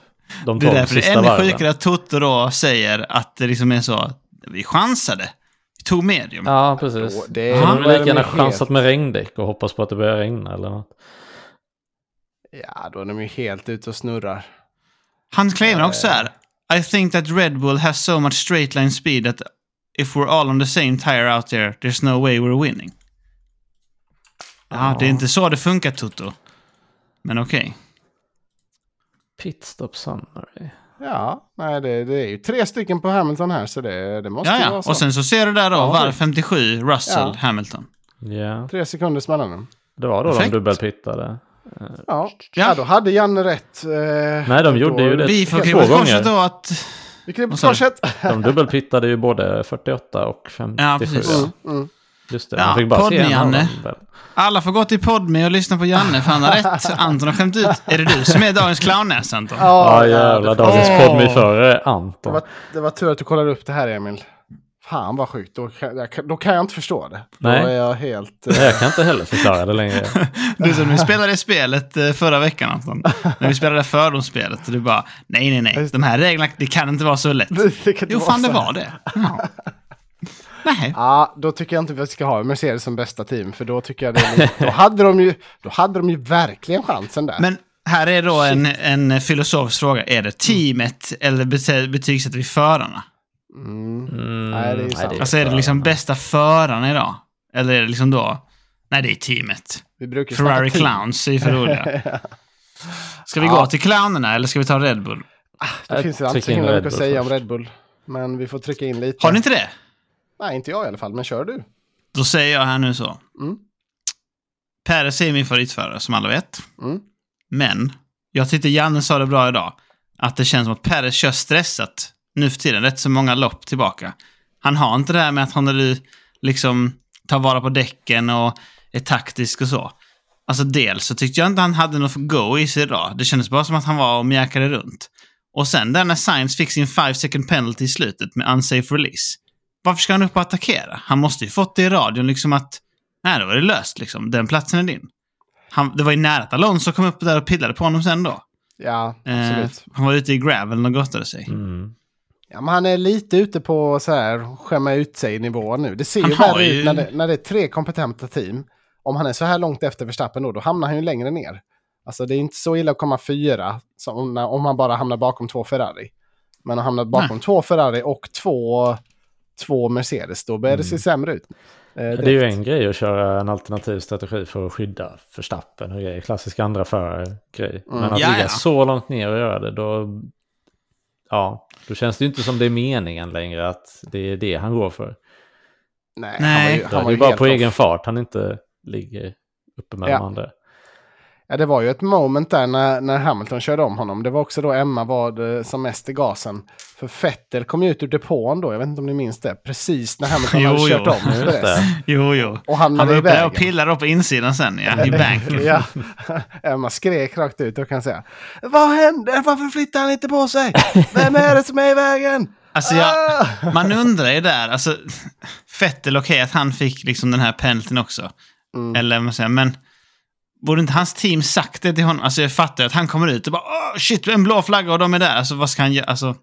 de Det är 12 därför det är ännu varven? sjukare att Toto då säger att det liksom är så. Vi chansade. Vi tog medium. Ja, precis. Då- Det de är lika gärna chansat med regndäck och hoppas på att det börjar regna eller något. Ja, då är de ju helt ute och snurrar. Han claimar också här. I think that Red Bull has so much straight line speed that if we're all on the same tire out there, there's no way we're winning. Ja, det är inte så det funkar, Toto. Men okej. Pitstop summary. Ja, nej, det, det är ju tre stycken på Hamilton här, så det, det måste Ja, ju ja. vara så. Och sen så ser du där då, Ja, varv det- 57, Russell, Ja. Hamilton. Ja, Tre sekunders mellanrum. det var då Perfekt. de dubbelpittade. Ja. Ja. ja, då hade Janne rätt. Eh, Nej, de då- gjorde ju det. Vi två gånger. då att... Vi du? korset. De dubbelpittade ju både 48 och 57. Ja, precis. Mm, mm. Just det, Ja, man fick bara se en väl. Alla får gå till Podme och lyssna på Janne, för han har rätt. Anton har skämt ut. Är det du som är dagens clownnäs, Anton? Ja, jävlar. det, Dagens Åh. Podme-förare det, Anton. var, det var tur att du kollade upp det här, Emil. Fan vad sjukt. Då kan, då kan jag inte förstå det. Nej. Då är jag helt... eh, Nej, Jag kan inte heller förklara det längre. Du som vi spelade spelet eh, förra veckan, Anton. När vi spelade fördomsspelet. Och du bara, nej, nej, nej. De här reglerna, det kan inte vara så lätt. det Jo, fan det var det. Ja. Nej. Ja, då tycker jag inte vi ska ha Mercedes som bästa team. För då tycker jag det då, hade de ju, då hade de ju verkligen chansen där. Men här är då en, en filosofisk fråga. Är det teamet eller bete- betygsätter vi förarna? Mm. Mm, Nej, det är ju sant. Alltså är det liksom bästa förarna idag? Eller är det liksom då... Nej, det är teamet. Vi brukar ju Ferrari. Clowns är ju för roliga. Ska vi Ja. gå till clownerna eller ska vi ta Red Bull? Det Jag finns ju inte så himla mycket att säga om. Red Bull. Men vi får trycka in lite. Har ni inte det? Nej, inte jag i alla fall. Men kör du. Då säger jag här nu så. Mm. Peres är min favoritförare, som alla vet. Mm. Men, jag tyckte Janne sa det bra idag. Att det känns som att Peres kör stressat nu för tiden. Rätt så många lopp tillbaka. Han har inte det här med att han liksom tar vara på däcken och är taktisk och så. Alltså dels så tyckte jag inte han hade något go i sig idag. Det kändes bara som att han var och mjäkade runt. Och sen där när Sainz fick sin 5 second penalty i slutet med unsafe release. Varför ska han upp och attackera? Han måste ju fått det i radion liksom att nej, då var det löst liksom. Den platsen är din. Han, det var ju nära att Alonso kom upp där och pillade på honom sen då. Ja, Eh, absolut. han var ute i graveln och gottade sig. Mm. Ja, men han är lite ute på så här skämma ut sig nivå nu. Det ser Han ju värre ju- ut när det, när det är tre kompetenta team. Om han är så här långt efter Verstappen då, då hamnar han ju längre ner. Alltså det är inte så illa att komma fyra som när, om man bara hamnar bakom två Ferrari. Men att hamna bakom två Ferrari och två, två Mercedes, då börjar det se sämre ut. Eh, Det är ju en grej att köra en alternativ strategi för att skydda Verstappen och grejer. Klassisk andra förare grej. Men att ligga så långt ner och göra det, då... Ja, då känns det ju inte som det är meningen längre att det är det han går för. Nej, Nej. han var ju, han är var det ju ju bara på off. egen fart han inte ligger uppe med Ja. de andra. Ja, det var ju ett moment där när, när Hamilton körde om honom. Det var också då Emma var eh, som mest i gasen. För Vettel kom ju ut ur depån då, jag vet inte om ni minns det, precis när Hamilton Jo, hade jo. kört om det. Jo, jo. Och Han var uppe vägen. och pillade på insidan sen, ja. I banken. Ja, Emma skrek rakt ut och kan säga Vad hände? Varför flyttar han inte på sig? Vem är det som är i vägen? Alltså, jag, Ah! man undrar ju där, alltså, Fettel, okej att han fick liksom den här penaltyn också. Mm. Eller vad man säger, men borde inte hans team sagt det till honom? Alltså jag fattar att han kommer ut och bara Åh, shit, en blå flagga och de är där. Alltså vad ska han göra? Alltså,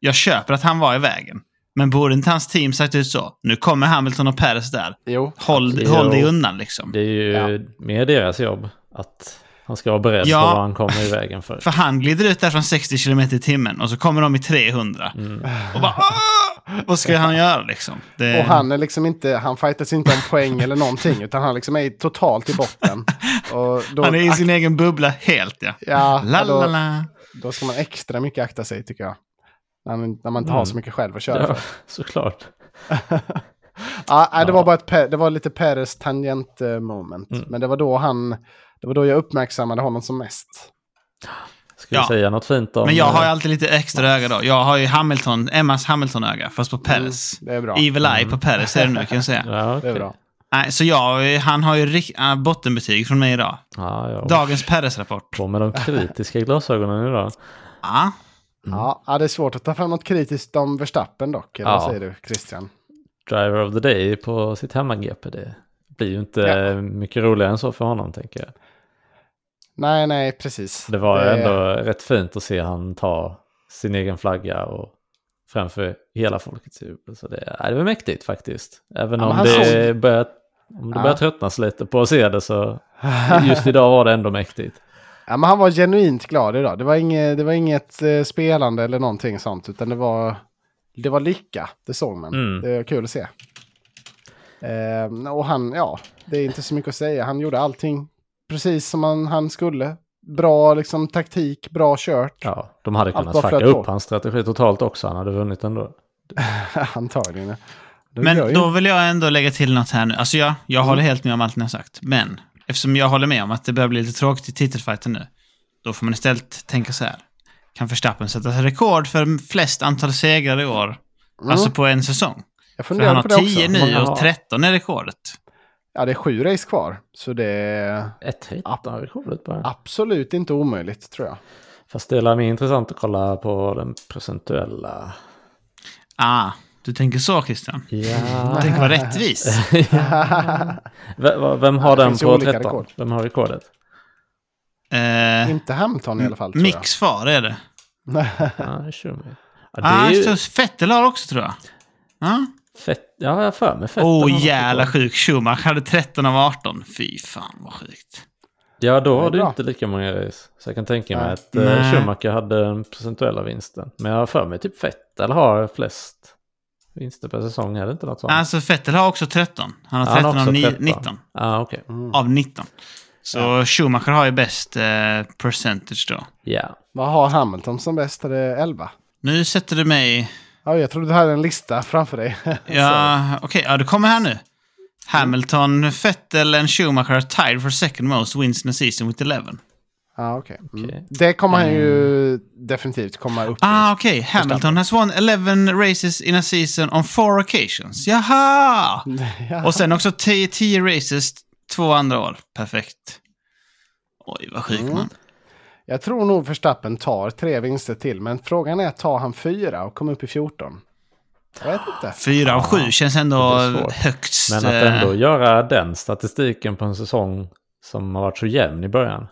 jag köper att han var i vägen. Men borde inte hans team sagt ut så? Nu kommer Hamilton och Perez där. Jo, Håll, Jo. håll dig undan liksom. Det är ju Ja. mer deras jobb att han ska vara beredd Ja. på vad han kommer i vägen för. För han glider ut där från 60 km i timmen och så kommer de i 300. Mm. Och bara Åh! Vad ska han göra liksom? Det... och han är liksom inte, han fightas inte om poäng eller någonting utan han liksom är totalt i botten. Och då, han är i sin egen bubbla helt ja. ja, La, då, la, la. då ska man extra mycket akta sig tycker jag. När man, när man inte har Mm. så mycket själv att köra Ja, för. såklart. Ja, det var bara ett, det var lite Peres tangent eh, moment. Mm. Men det var då han, det var då jag uppmärksammade honom som mest. Ska vi Ja. säga något fint om... Men jag har ju eh, alltid lite extra öga då. Jag har ju Hamilton, Emmas Hamilton-öga, fast på Perez. Det är bra. Evil Eye på Perez är det nu kan jag säga. Ja, Det okej. är bra. Nej, så jag, han har ju äh, bottenbetyg från mig idag. Ja, ja. Dagens Perez-rapport. På med de kritiska glasögonen idag. Ja. Ja, ja, det är svårt att ta fram något kritiskt om Verstappen dock. Eller Ja. vad säger du, Christian? Driver of the day på sitt hemma-GP. Det blir ju inte Ja. mycket roligare än så för honom, tänker jag. Nej, nej, precis. Det var Det- ändå rätt fint att se han ta sin egen flagga och framför hela folkets jubel. Så det, ja, det var mäktigt faktiskt. Även Ja, om det såg- börjar, om det Ja. börjar tröttnas lite på att se det så just idag var det ändå mäktigt. Ja, men han var genuint glad idag. Det var inget, det var inget eh, spelande eller någonting sånt, utan det var, det var lycka. Det såg man. Mm. Det var kul att se. Eh, och han, ja, det är inte så mycket att säga. Han gjorde allting precis som han, han skulle. Bra liksom taktik, bra kört. Ja, de hade kunnat fucka upp hans strategi totalt också. Han hade vunnit ändå. Antagligen. Det Men ju- då vill jag ändå lägga till något här nu. Alltså jag, jag håller helt med om allt ni har sagt. Men eftersom jag håller med om att det börjar bli lite tråkigt i titelfighten nu. Då får man istället tänka så här. Kan Verstappen sätta rekord för flest antal segrar i år? Mm. Alltså på en säsong. jag För han funderar har på det 10 också. nu och har. 13 är rekordet. Ja, det är sju race kvar. Så det är Ett hittar rekordet bara. absolut inte omöjligt tror jag. Fast det är mer intressant att kolla på den procentuella. Ah, du tänker så Christian? Ja. Du tänker vara rättvis? Vem har Ja, den på olika 13? rekord. Vem har rekordet? Eh, inte Hamilton i alla fall tror Mix far är det. Ja, det Ah, är ju, så Fettel har också tror jag. Ja, Fett, ja, jag har för mig Fettel. Åh, oh, jävla sjuk. Schumacher hade 13 av 18. Fy fan vad sjukt. Ja, då har du bra. inte lika många race. Så jag kan tänka mig Nej. att eh, Nej. Schumacher hade den procentuella vinsten. Men jag har för mig typ Fettel har flest vinster per säsong. Är det inte något sånt? Alltså Vettel har också 13. Han har Ja, han 13 har av också ni- 13. 19. ah, okej. Av 19. Så Schumacher har ju bäst eh, percentage då. Ja. Vad har Hamilton som bäst? Är det 11? Nu sätter du mig... Ja, jag trodde du hade en lista framför dig. Ja, okej. ja, det kommer här nu. Hamilton, Vettel and Schumacher tied for second most wins in a season with 11. Ja, okej. Okej. Mm. Det kommer han ju definitivt komma upp. Ah, okej. Hamilton has won 11 races in a season on four occasions. Jaha! Ja. Och sen också 10 10 races två andra år. Perfekt. Oj, vad sjuk Mm. man. Jag tror nog Verstappen tar tre vinster till, men frågan är, tar han fyra och kommer upp i 14? Jag vet inte. Fyra av sju känns ändå högst. Men att eh, ändå göra den statistiken på en säsong som har varit så jämn i början.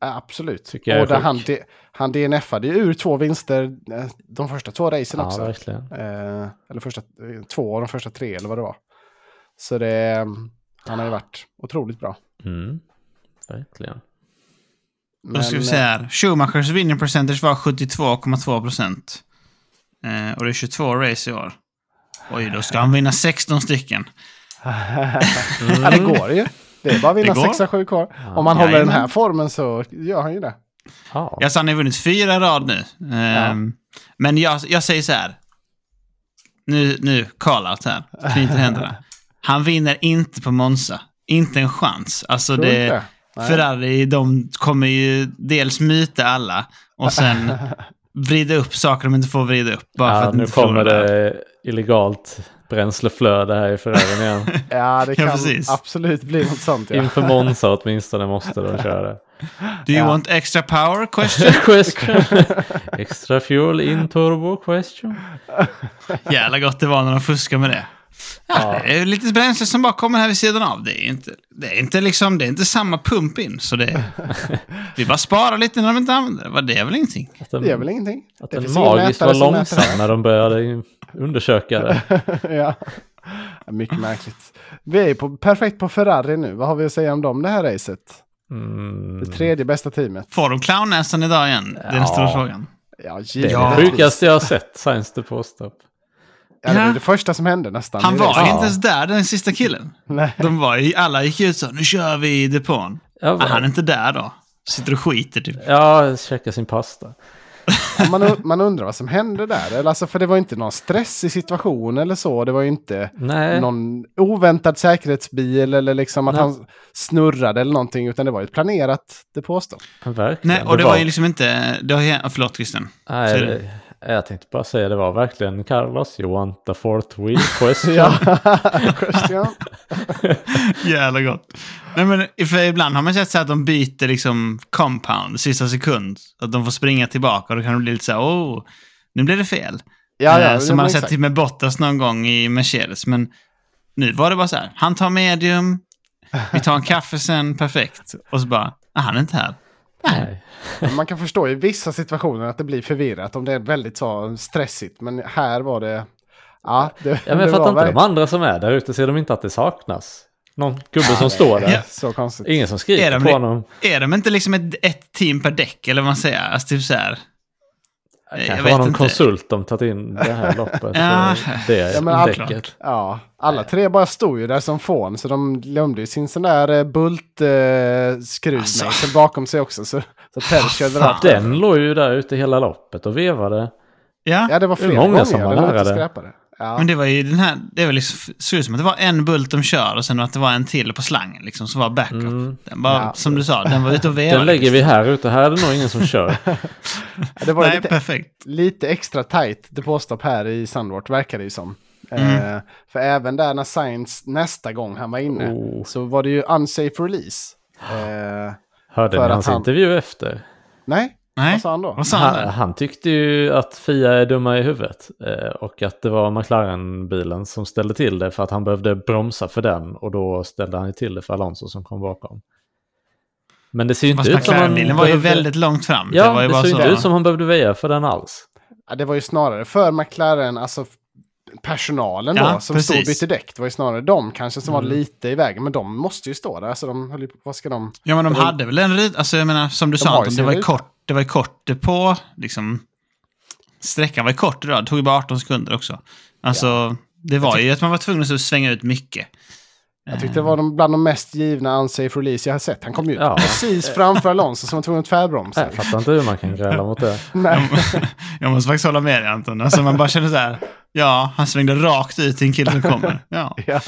Ja, absolut. Tycker jag är och där han, han DNFade ju ur två vinster eh, de första två racen Ja, också. verkligen. Eh, eller första två av de första tre eller vad det var. Så det, han har ju varit otroligt bra. Mm. Verkligen. Då ska vi se eh, här. Schumachers winning percentage var 72,2 procent. Eh, och det är 22 race i år. Oj, då ska han vinna 16 stycken. ja, det går ju. Det är bara att vinna Det går. sexa, sju kvar. Om han håller den Jajamän. här formen så gör han ju det. Ja. Alltså han har vunnit fyra rad nu. Ehm, Men jag, jag säger så här. Nu, nu call-out här. Knyter händerna. Han vinner inte på Monza. Inte en chans. Alltså inte det... det? Nej. Ferrari, de kommer ju dels myta alla och sen vrida upp saker de inte får vrida upp. Bara för Ja, att nu kommer det illegalt bränsleflöde här i Ferrarin igen. Ja, det Ja, kan precis. absolut bli något sånt. Ja. Inför Monza åtminstone måste de köra det. Do you Ja. want extra power? Question? question. Extra fuel in turbo question. Jävla gott det var när de fuskade med det. Ja, Det är lite bränsle som bara kommer här vid sidan av. Det är inte, det är inte, liksom, det är inte samma pump in. Så det, vi bara sparar lite när de inte använder det. Det är väl ingenting. Att den, Det är väl ingenting. att Det den magiskt var långsam när de började undersöka det. ja. Ja, Mycket märkligt. Vi är på, perfekt på Ferrari nu. Vad har vi att säga om dem det här racet? Mm. Det tredje bästa teamet. Får de clownnäsan idag igen? Det är den Ja. stora frågan. Ja, Det är givetvis. Ja. det sjukaste jag har sett, Science to Post-up. Ja, det var det första som hände nästan. Han i var Ja. inte ens där, den sista killen. Nej. De var ju, alla gick ut så, nu kör vi i depån. Ja, han är inte där då. Sitter och skiter typ. ja käka sin pasta. Ja, man, man undrar vad som hände där. Eller, Alltså, för det var inte någon stressig situation eller så. Det var ju inte Nej, någon oväntad säkerhetsbil eller liksom att Nej. han snurrade eller någonting. Utan det var ju ett planerat depåstopp. verkligen. Nej, och det var ju liksom inte... Det har, förlåt Christian. Nej, det, jag tänkte bara säga det var verkligen Carlos, you want the fourth wheel question? Ja. Jävla gott. Nej, men för ibland har man sett så att de byter liksom compound sista sekund. Att de får springa tillbaka och då kan det bli lite så här, oh, nu blev det fel. Ja, ja, Eh, ja, som man har sett till med Bottas någon gång i Mercedes. Men nu var det bara så här, han tar medium, vi tar en kaffe sen, perfekt. Och så bara, ah, han är inte här. Nej. Man kan förstå i vissa situationer att det blir förvirrat om det är väldigt så stressigt. Men här var det... Ja, det, Ja, men fattar inte, de verkligen andra som är där ute ser de inte att det saknas? Någon gubbe som står där. Ja. så konstigt. Ingen som skriker de på honom. Är de inte liksom ett, ett team per däck, eller vad man säger? Alltså typ så här. Kanske var någon inte. konsult de tagit in det här loppet. Ja. det Ja, men allt- däcket. Ja, alla tre bara stod ju där som fån. Så de glömde ju sin sån där eh, bultskruvmejsel Alltså. bakom sig också. Så, så Perez körde rakt. Den låg ju där ute hela loppet och vevade. Ja, Ja, det var Det flera många gånger. som var nära inte det. Ja. men det var ju den här, det var liksom, såg ut som att det var en bult de kör och sen att det var en till på slangen liksom, som var backup. Mm. Den var, Ja. som du sa, den var ute och vevade. Den lägger vi här ute. Här är det nog ingen som kör. Ja, det var Nej, lite, perfekt. lite extra tight depåstopp här i Sandvort, verkar det ju som. Mm. Eh, för även där när Science nästa gång han var inne Oh. så var det ju unsafe release. Eh, Hörde För ni att hans han- intervju efter? nej, Nej, vad sa han då? vad sa han? Han, tyckte ju att Fia är dumma i huvudet. Eh, och att det var McLaren-bilen som ställde till det för att han behövde bromsa för den. Och då ställde han ju till det för Alonso som kom bakom. Men det ser ju inte ut som han McLaren-bilen var ju behövde- väldigt långt fram. Ja, det var ju det bara såg så. inte ut som han behövde väja för den alls. Ja, det var ju snarare för McLaren, alltså personalen Ja, då som stod och precis. bytte däck. Det var ju snarare de kanske som var Mm. lite i vägen. Men de måste ju stå där. Alltså de höll ju på, vad ska de... Ja, men de Det var- hade väl en rit... Alltså, jag menar, som du De sa, Anton, det var kort, det var ju kort på, liksom... Sträckan var ju kort idag. Det tog ju bara 18 sekunder också. Alltså, det var ju att man var tvungen att svänga ut mycket. Jag tyckte det var de, bland de mest givna unsafe release jag har sett. Han kom ju ut Ja. precis framför Alonso som var tvungen att tvärbromsa. Jag fattar inte hur man kan gräla mot det. Nej. Jag måste faktiskt hålla med dig Anton. Alltså man bara känner så här, ja, han svängde rakt ut till en kille som kommer. Ja. Ja.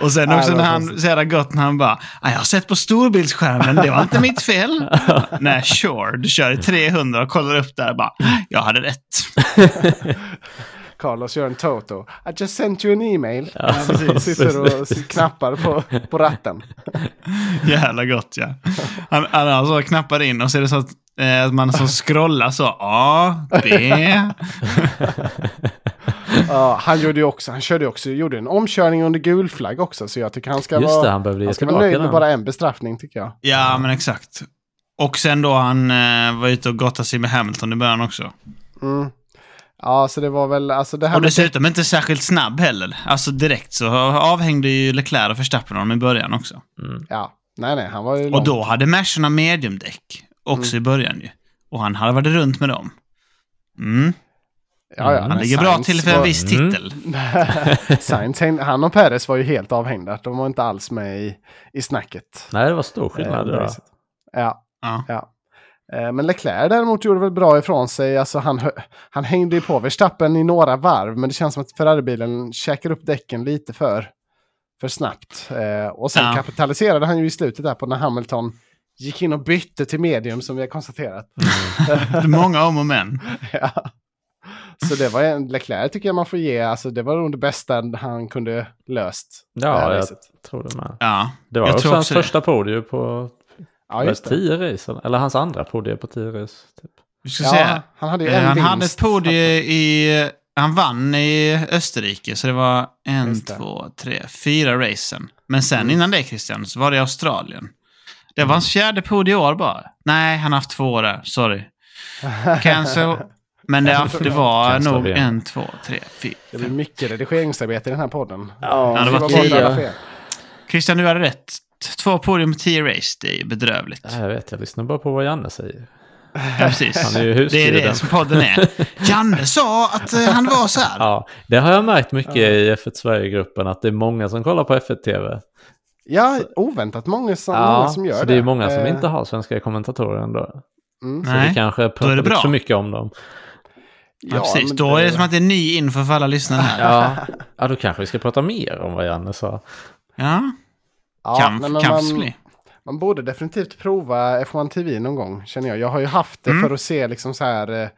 Och sen också när han, så jävla gott när han bara, "Ja, jag har sett på storbildsskärmen, det var inte mitt fel. Nej, sure, du kör i 300 och kollar upp där och bara, jag hade rätt. Carlos gör en Toto. I just sent you an email. Ja, Han sitter och knappar på, på ratten. Jävla gott ja. Han, han alltså knappar in och så är det så att, eh, att man som scrollar så, A, B. Ja, han gjorde ju också, han körde också, gjorde en omkörning under gul flagg också. Så jag tycker han ska Just vara, det, han behövde han ska vara nöjd med bara en bestraffning tycker jag. Ja, men exakt. Och sen då han eh, var ute och gottade sig med Hamilton i början också. Mm. Ja, så det var väl, alltså det här Och med dessutom inte särskilt snabb heller. Alltså direkt så avhängde ju Leclerc och Verstappen honom i början också. Mm. Ja, nej nej, han var ju Och långt. då hade Mercerna mediumdäck också i början ju. Och han hade varit runt med dem. Mm. Ja, ja, Han men ligger bra till för en var- viss Mm. titel. Sainz, han och Perez var ju helt avhängda. De var inte alls med i, i snacket. Nej, det var stor Eh, skillnad. var. Ja, Ja. ja. Eh, Men Leclerc däremot gjorde väl bra ifrån sig. Alltså han, han hängde ju på Verstappen i några varv, men det känns som att Ferrari-bilen käkar upp däcken lite för, för snabbt. Eh, och sen Ja. kapitaliserade han ju i slutet där på när Hamilton gick in och bytte till medium som vi har konstaterat. Är många om och men. ja. Så det var en Leclerc tycker jag man får ge. Alltså det var nog det bästa han kunde löst. Ja, jag tror det med. Ja. Det var Jag också tror hans också första podium på ja, tio race. eller- hans andra podium på tio race. Typ. Vi ska Ja, säga. han hade ju Eh, en han vinst. hade ett podium i... Han vann i Österrike, så det var en, det. två, tre, fyra racen. Men sen Mm. innan det, Christian, så var det Australien. Det var hans fjärde podium i år bara. Nej, han har haft två där. Sorry. Cancel. Men det, det var nog en, två, tre, fyra. Det blir mycket redigeringsarbete i den här podden. Ja, det var tio. bort alla fel. Christian, du hade rätt. Två podium på tio race, det är bedrövligt. Ja, Jag vet, jag lyssnar bara på vad Janne säger. Ja, precis. Han är ju Det är det som podden är. Janne sa att eh, han var så här. Ja, det har jag märkt mycket i F1 Sverige-gruppen, att det är många som kollar på F1 TV. Ja, oväntat många som, många som gör så det. det är många som Eh, inte har svenska kommentatorer ändå. Mm. Så Nej, vi kanske pratar det lite för mycket om dem. Ja, precis. men Då är det som att det är ny info för alla lyssnare här. Ja, ja, då kanske vi ska prata mer om vad Janne sa. Ja, Ja, men kan man, man borde definitivt prova F1 TV någon gång, känner jag. Jag har ju haft det Mm. för att se liksom så här eh,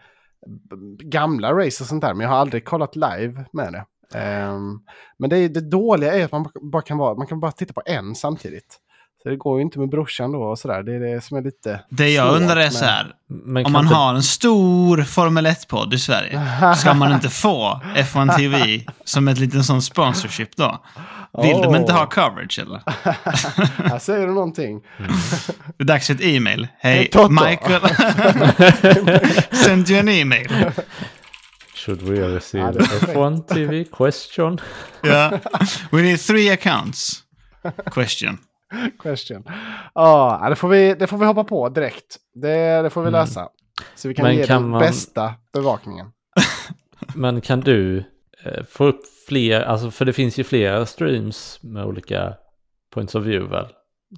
gamla race och sånt där, men jag har aldrig kollat live med det. Ehm, men det, är- det dåliga är att man bara kan, vara, man kan bara titta på en samtidigt. Så det går ju inte med brorsan då och sådär. Det är det som är lite Det jag svårt undrar är med- så här. Men Om man inte- har en stor Formel 1-podd i Sverige, ska man inte få F1 TV som ett litet sån sponsorship då? Vill de inte ha coverage eller? Här säger du någonting. Det är dags för ett e-mail. Hej. Michael. Send you an e-mail. Should we receive Ja, det är perfekt. F1 TV question? Ja. We need three accounts. Question. Question. Ja, det, får vi, det får vi hoppa på direkt. Det, det får vi lösa. Så vi kan Mm. Men ge kan den man- bästa bevakningen. Men kan du eh, få upp fler, alltså för det finns ju flera streams med olika points of view väl?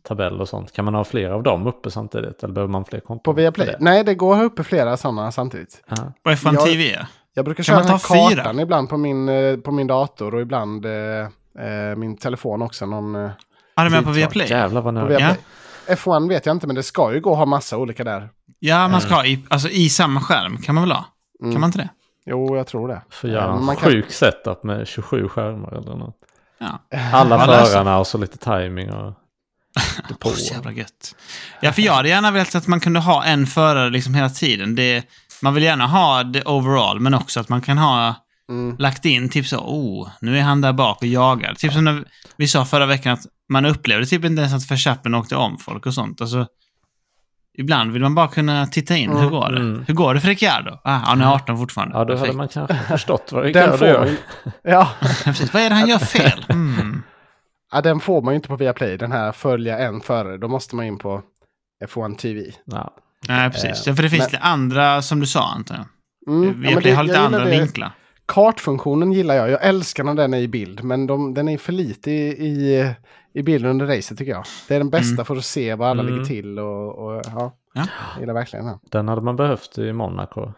Tabell och sånt. Kan man ha flera av dem uppe samtidigt? Eller behöver man fler konton? På Viaplay? det? Nej, det går uppe flera sådana samtidigt. Ja. Och F1 Jag- TV? ja. Jag brukar Kan köra man ta fyra? kartan ibland på min, eh, på min dator och ibland eh, eh, min telefon också. Någon, eh, Har du med på. Viaplay? Jävlar vad nördigt. Viaplay. F1 vet jag inte, men det ska ju gå att ha massa olika där. Ja, man ska ha i, alltså, i samma skärm. Kan man väl ha? Mm. Kan man inte det? Jo, jag tror det. Får göra Eh, en man kan- sjuk setup med 27 skärmar eller något. Ja. Alla Ja, förarna och så lite timing och Åh, så jävla gött. Ja, för jag hade gärna velat att man kunde ha en förare liksom hela tiden. Det, man vill gärna ha det overall, men också att man kan ha Mm. lagt in typ så, oh, nu är han där bak och jagar. Typ som när vi sa förra veckan att man upplevde typ inte ens att Verstappen åkte om folk och sånt. Alltså, ibland vill man bara kunna titta in. Hur går det? Mm. Hur går det för Ricciardo? Ah, han är 18 fortfarande. Ja, då hade Perfekt. man kanske förstått vad får, gör. ja, Precis. Vad är det han gör fel? Mm. ja, den får man ju inte på Viaplay, den här följa en före. Då måste man in på F1 TV. Ja. Nej, precis. Eh, för det finns men- lite andra, som du sa Anton. Mm, ja, Vi men det- har lite jag andra det. vinklar. Kartfunktionen gillar jag. Jag älskar när den är i bild, men de, den är för lite i, i, i bilden under racet tycker jag. Det är den bästa Mm. för att se vad alla Mm. ligger till och, och ja, Ja. jag gillar verkligen den. Den hade man behövt i Monaco.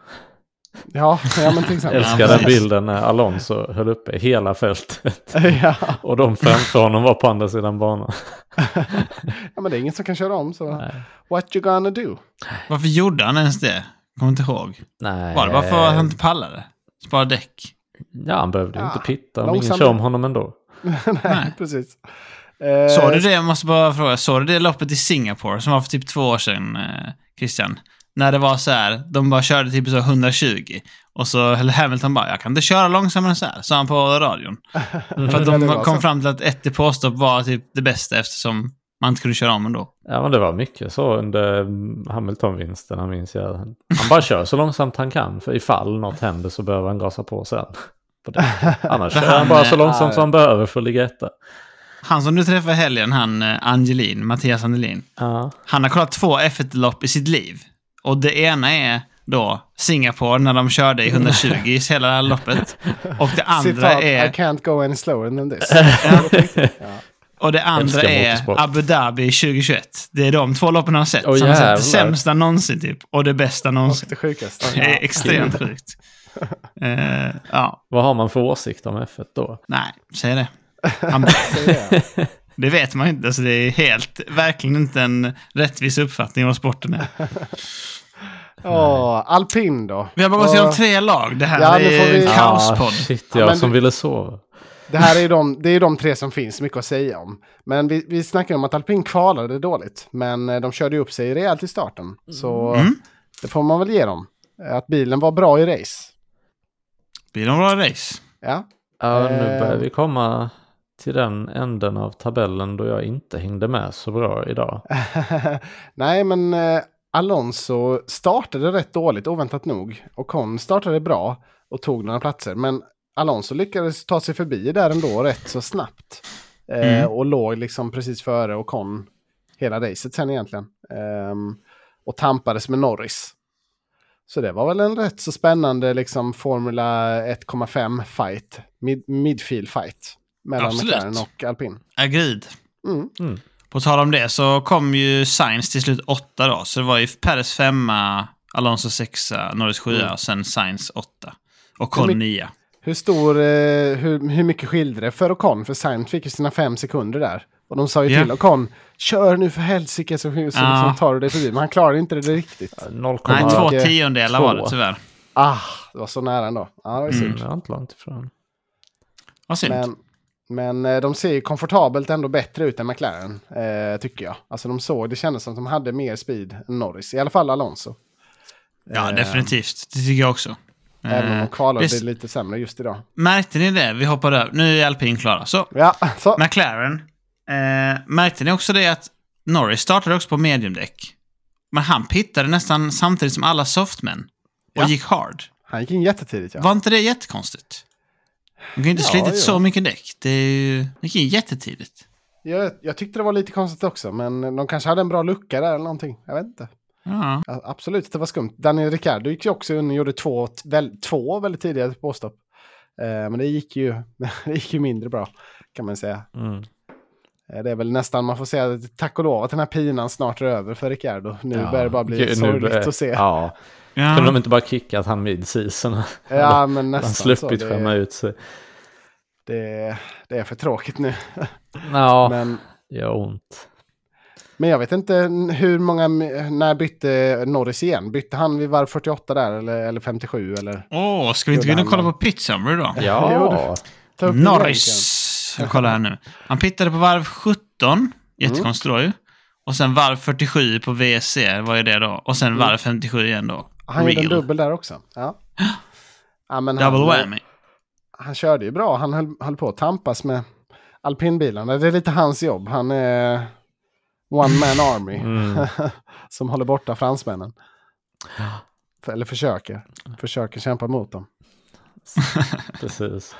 Ja, ja men till exempel. Älskar den bilden när Alonso höll uppe hela fältet. ja. Och de framför honom var på andra sidan banan. ja, men det är ingen som kan köra om, så Nej. what you gonna do? Varför gjorde han ens det? Kommer inte ihåg. Nej. Var det bara för att han inte pallade? Spara däck? Ja, han behövde ju Ja, inte pitta om ingen kör om honom ändå. Nej, Nej. precis. Eh, Såg du det? Jag måste bara fråga. Såg du det loppet i Singapore som var för typ två år sedan, eh, Christian? När det var så här, de bara körde typ så 120. Och så höll Hamilton bara, jag kan inte köra långsammare än så här, sa han på radion. För att de kom fram till att ett depåstopp var typ det bästa eftersom man inte kunde köra om ändå. Ja, men det var mycket så under mm, Hamilton-vinsterna minns jag. Han bara kör så långsamt han kan. För ifall något händer så behöver han gasa på sen. På det. Annars kör han han, bara så långsamt som han behöver för att ligga etta. Han som du träffade i helgen, han eh, Angelin, Mattias Angelin. Ja. Han har kollat två F1-lopp i sitt liv. Och det ena är då Singapore när de körde i 120 i hela loppet. Och det andra Citat, I är, can't go any slower than this. ja. och det andra är motorsport. Abu Dhabi 2021. Det är de två loppen han har sett. Han har sett det sämsta någonsin typ. Och det bästa Och någonsin. det sjukaste. Det är extremt sjukt. Eh, ja, Vad har man för åsikt om F1 då? nej, säg det. Det vet man inte. Alltså det är helt, verkligen inte en rättvis uppfattning av vad sporten är. Åh, alpin då. Vi har bara gått igenom tre lag. Det här Ja, är vi- en kaospodd. Ah, shit, Ja, jag men som du- ville sova. Det här är ju de, det är de tre som finns mycket att säga om. Men vi, vi snackar om att alpin kvalade dåligt. Men eh, de körde ju upp sig rejält i starten. Så Mm. det får man väl ge dem. Eh, Att bilen var bra i race. Blir det en bra race? Ja, Ja, nu Eh. börjar vi komma till den änden av tabellen då jag inte hängde med så bra idag. Nej, men eh, Alonso startade rätt dåligt, oväntat nog. Och Con startade bra och tog några platser. Men Alonso lyckades ta sig förbi där ändå rätt så snabbt. Eh, Mm. Och låg liksom precis före och Con hela racet sen egentligen. Ehm, och tampades med Norris. Så det var väl en rätt så spännande liksom Formula 1,5 fight. Mid, midfield fight. Mellan Absolut. McLaren och Alpin. Agreed. Mm. På tal om det så kom ju Sainz till slut åtta då. Så det var ju Perez femma, Alonso sexa, Norris sjua Mm. och sen Sainz åtta. Och Con nia. Hur stor, eh, hur, hur mycket skilde det för Ocon? För Sainz fick ju sina fem sekunder där. Och de sa ju Ja. till Ocon, kör nu för helsike så, så Ja. liksom tar du dig förbi. Men han klarade inte det riktigt. 0,2. Nej, två mycket- tiondelar var det tyvärr. Ah, det var så nära ändå. Ja, det var ju Mm. synd. Jag är inte långt ifrån. Vad synd. Men, men eh, de ser ju komfortabelt ändå bättre ut än McLaren, eh, tycker jag. Alltså de såg, det kändes som att de hade mer speed än Norris. I alla fall Alonso. ja, Eh, definitivt. Det tycker jag också. Även om de kvalade det- lite sämre just idag. Märkte ni det? Vi hoppar över. Nu är alpin klara. Så, Ja, så. McLaren. Eh, märkte ni också det att Norris startade också på mediumdäck? Men han pittade nästan samtidigt som alla softmän. Och Ja. gick hard. Han gick in jättetidigt ja. Var inte det jättekonstigt? De kan ju inte Ja, slitit jo. så mycket däck. Det är ju... Det gick in jättetidigt. Jag, jag tyckte det var lite konstigt också, men de kanske hade en bra lucka där eller någonting. Jag vet inte. Ja. Ja, absolut, det var skumt. Daniel Ricciardo gick ju också in och gjorde två, väl, två väldigt tidiga påstopp. Eh, men det gick, ju, det gick ju mindre bra, kan man säga. Mm. Eh, det är väl nästan, man får säga tack och lov att den här pinan snart är över för Ricciardo. Nu Ja, börjar det bara bli gud, sorgligt att se. Ja, Ja, Ja. kunde de inte bara kickat han mid-season? men Han nästan sluppit så. skämma Det, ut sig. det, det är för tråkigt nu. Ja, Men, det gör ont. men jag vet inte hur många, när bytte Norris igen? Bytte han vid varv 48 där eller, eller 57 eller? Åh, ska vi inte gå in och kolla på Pit då? Ja, egentligen. Norris. Jag kollar här nu. Han pittade på varv 17. Jättekonstigt då ju. Och sen varv 47 på VSC, vad är det då? Och sen varv 57 igen då. Han gjorde en dubbel där också. Ja. ja Double han, whammy. han körde ju bra. Han höll, höll på att tampas med alpinbilarna. Det är lite hans jobb. Han är... one man army. Mm. som håller borta fransmännen. Eller försöker. Försöker kämpa mot dem. Precis.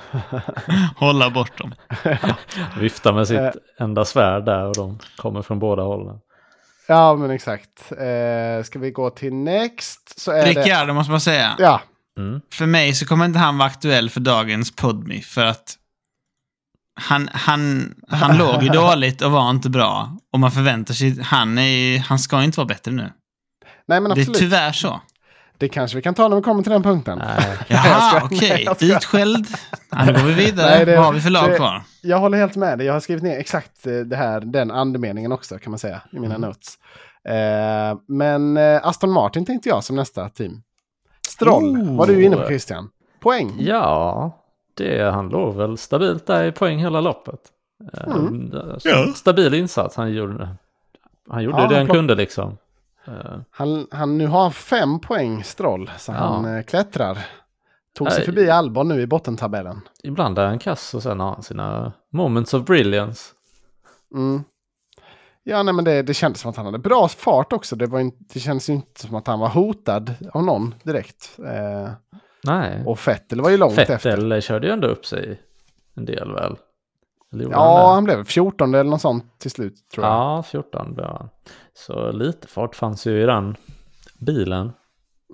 Hålla bort dem. Viftar med sitt Eh. enda svärd där och de kommer från båda hållen. Ja, men exakt. Eh, ska vi gå till next? Så är det... Ricciardo måste man säga. Ja, Mm. För mig så kommer inte han vara aktuell för dagens Podme för att han, han, han låg ju dåligt och var inte bra. Och man förväntar sig, han, är, han ska inte vara bättre nu. nej men Det är absolut. tyvärr så. Det kanske vi kan ta när vi kommer till den punkten. Nej. Jaha, okej. Skojar. Utskälld. Då går vi vidare. Nej, det- Vad har vi för lag det- kvar? Jag håller helt med dig. Jag har skrivit ner exakt eh, det här, den andemeningen också kan man säga i mina Mm. notes. Eh, men eh, Aston Martin tänkte jag som nästa team. Stroll, Oh. var du inne på Christian? Poäng. Ja, det, han låg väl stabilt där i poäng hela loppet. Eh, Mm. Ja. Stabil insats han gjorde. Han gjorde Ja, det han han kunde liksom. Han, han nu har fem poäng Stroll, så Ja. han eh, klättrar. Tog sig förbi Albon nu i bottentabellen. ibland är han kass och sen har han sina moments of brilliance. Mm. Ja, nej, men det, det kändes som att han hade bra fart också. Det, var inte, det kändes inte som att han var hotad av någon direkt. Eh, Nej, och Vettel var ju långt efter. Fettel körde ju ändå upp sig en del väl. Han Ja, det? han blev 14 eller något sånt till slut tror jag. Ja, 14 blev han. Så lite fart fanns ju i den bilen.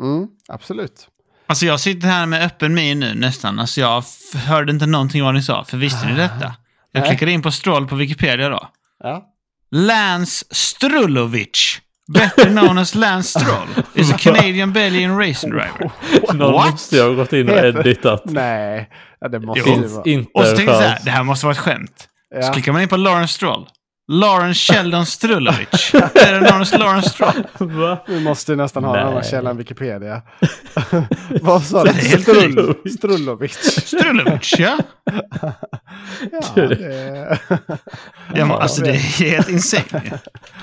Mm, absolut. Alltså jag sitter här med öppen min nu nästan. Alltså jag hörde inte någonting vad ni sa. För visste ni detta? Jag Nej. klickade in på Stroll på Wikipedia då. Ja. Lance Strulovic, better known as Lance Stroll, is a Canadian Belgian racing driver. Någon What? måste ju ha gått in och editat. Nej, ja, det måste Jo. ju vara. inte Och så en tänkte jag så här, det här måste vara ett skämt. Så Ja. klickar man in på Lawrence Stroll. Lawrence Sheldon Strulovic, better known as Lawrence Stroll. Va? Vi måste ju nästan ha en Nej. annan källa än Wikipedia. Vad sa du? Det är Strull, sjukt. Strullovic. Strulovic, ja. Ja, det, ja men, alltså det är helt insane.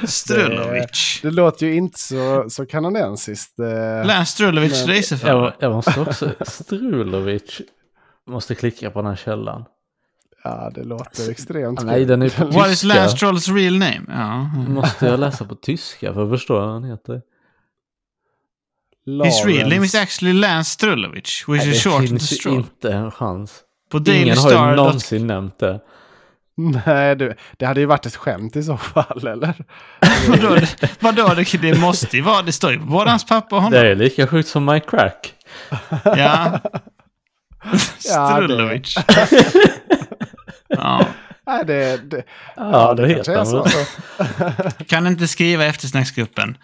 Strulovic. det låter ju inte så, så kanadensiskt. eh. Lance Strulovic Men- racerförare. Jag, jag måste också... Strulovic måste klicka på den här källan. Ja, det låter extremt Nej, kul. den är på What is tyska. Lance Strolls real name? Ja. Måste jag läsa på tyska för att förstå vad han heter? His real name is Lawrence. actually Lance Strulovic, which Nej, is det short to finns inte en chans. På Daily Ingen har ju Star. någonsin nämnt det. Nej, du, det hade ju varit ett skämt i så fall, eller? Vadå, det- vadå, det, det måste ju vara, det står ju på både hans pappa och honom. Det är lika sjukt som My Crack. Ja. Ja, det- Strulovic. ja. Nej, det, det, Ja, det, heter han så. Kan inte skriva eftersnacksgruppen.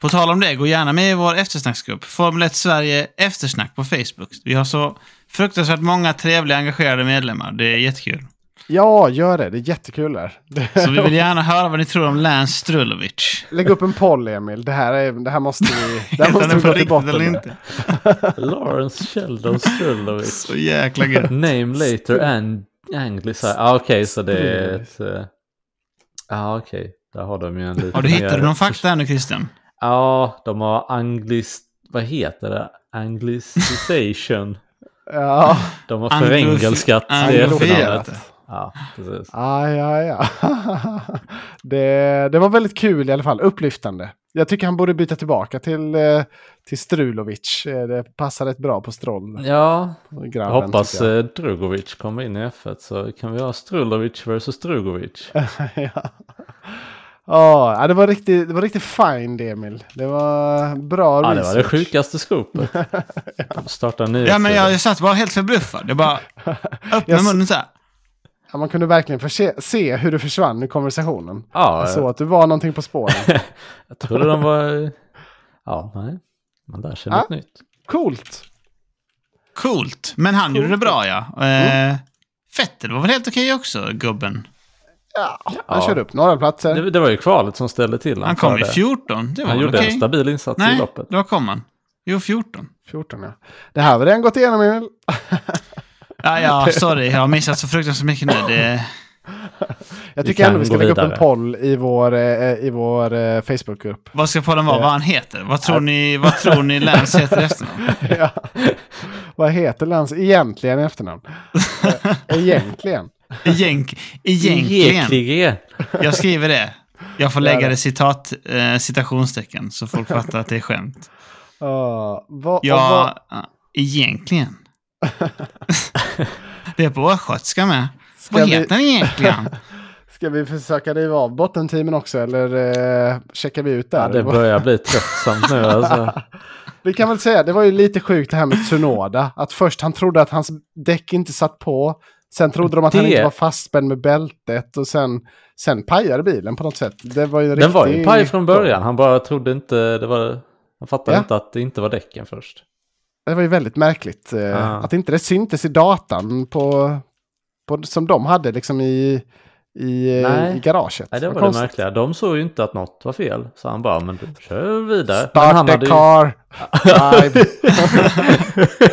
På tal om det, gå gärna med i vår eftersnacksgrupp. Formel 1 Sverige eftersnack på Facebook. Vi har så fruktansvärt många trevliga engagerade medlemmar. Det är jättekul. Ja, gör det. Det är jättekul där. Så vi vill gärna höra vad ni tror om Lance Strulovic. Lägg upp en poll, Emil. Det här, är, det här måste vi, det här måste vi gå till botten eller med. inte? Lawrence Sheldon Strulovic. Så jäkla gött. Name later and anglicised. Ah, okej, så det är ett... eh, Ja, ah, okej. Där har de ju en liten... Har du hittat någon fakta här nu Christian? Ja, de har anglis... Vad heter det? Anglicisation. Ja, De har förengelskat det efternamnet. Ja, precis. ah, ja, ja. det, det var väldigt kul i alla fall. Upplyftande. Jag tycker han borde byta tillbaka till, eh, till Strulovic. Eh, Det passar rätt bra på Stroll. Ja, grabben, jag hoppas jag. eh, Drugovic kommer in i F1 så kan vi ha Strulovic versus Drugovic. ja. Ja, det var riktigt, det var riktigt fine Emil. Det var bra Ja, det var det sjukaste skopet. De startar en Ja, men jag satt bara helt förbluffad. Jag bara öppnade Jag munnen så här. Ja, man kunde verkligen få se, hur du försvann i konversationen. Ja, Jag såg att du var någonting på spåren. jag trodde de var... Ja, nej. Man lär sig Ja. något nytt. Coolt. Coolt. Men han gjorde det bra, ja. Eh, Fettel var väl helt okej också, gubben. Ja, han Ja. körde upp några platser. Det, det var ju kvalet som ställde till Han för kom i det. 14. Det var Han gjorde okej. en stabil insats i Nej, loppet. då kom han. Jo, 14. 14 ja. Det här vi redan gått igenom Emil. Ja, ja, sorry. Jag har missat så fruktansvärt mycket nu. Det... Jag Vi tycker ändå vi ska lägga upp en poll i vår, eh, i vår eh, Facebookgrupp. Vad ska podden vara? Ja. Vad han heter? Vad tror ni, vad tror ni Lance heter i efternamn? ja. Vad heter Lans egentligen efternamn? Eh, egentligen. Egent, egentligen. Egentligen. Jag skriver det. Jag får lägga det- citat, eh, citationstecken så folk fattar att det är skämt. Ja, vad, Ja, vad, egentligen. Det är på östgötska med. Ska Vad vi- heter den egentligen? ska vi försöka riva av bottenteamen också eller eh, checkar vi ut där? Ja, det börjar bli tröttsamt nu alltså. Vi kan väl säga, det var ju lite sjukt det här med Tsunoda. Att först han trodde att hans däck inte satt på. Sen trodde de att han Det- inte var fastspänd med bältet och sen, sen pajade bilen på något sätt. Det var ju en Den var ju riktig- paj från början. Han bara trodde inte det var... Han fattade Ja. inte att det inte var däcken först. Det var ju väldigt märkligt. eh, Ja. Att inte det syntes i datan på, på, som de hade liksom i, i, eh, Nej. i garaget. Nej, det Vad var det konstigt. märkliga. De såg ju inte att något var fel. Så han bara, men du kör vidare. men Start han the hade ju... car. Drive.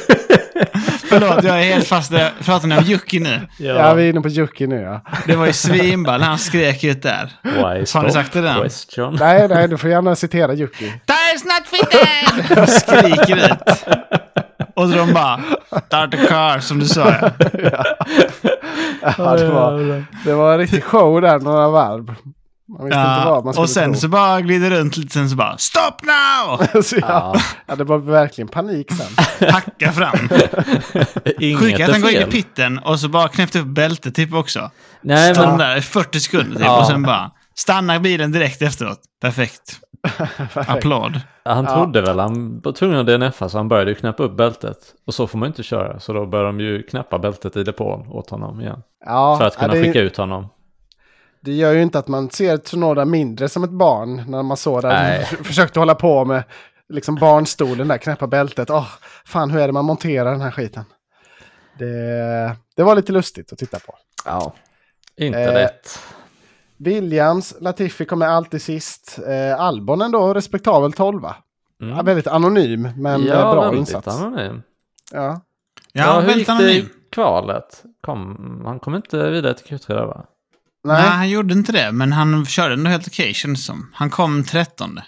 Förlåt, jag är helt fast där. Pratar ni om Jocke nu? ja, vi är inne på Jocke nu ja. Det var ju svinball han skrek ut där. Why Har ni sagt det där? question? Nej, nej, du får gärna citera Jocke. Fitted! Och skriker ut. Och så de bara, start the car, som du sa. Ja. Ja, det, var, det var en riktig show där några varv. Man visste inte vad man Ja, skulle och sen tro. så bara glider runt lite, sen så bara, stop now! så, ja, ja, det var verkligen panik sen. Hacka fram. Sjuka att han går in i pitten och så bara knäppte upp bältet typ också. Nej, Står men... där i 40 sekunder typ Ja. och sen bara stannar bilen direkt efteråt. Perfekt. Applåd. Han Ja. trodde väl, han var tvungen att DNFa så han började ju knäppa upp bältet. Och så får man ju inte köra, så då började de ju knäppa bältet i depån åt honom igen. Ja, för att kunna ja, det, skicka ut honom. det gör ju inte att man ser Tsunoda mindre som ett barn när man såg där. Försökte hålla på med liksom barnstolen där, knäppa bältet. Åh, fan hur är det man monterar den här skiten? Det, det var lite lustigt att titta på. Ja. Inte Eh, rätt. Williams, Latifi kommer alltid sist. Eh, Albon ändå respektabel tolva. Mm. Ja, väldigt anonym, men eh, ja, bra väldigt insats. anonym. Ja. Ja, hur väldigt gick det anonym. i kvalet? Kom, han kom inte vidare till Q3 där va? Nej. Nej, han gjorde inte det, men han körde ändå helt okej kändes det som. Han kom 13.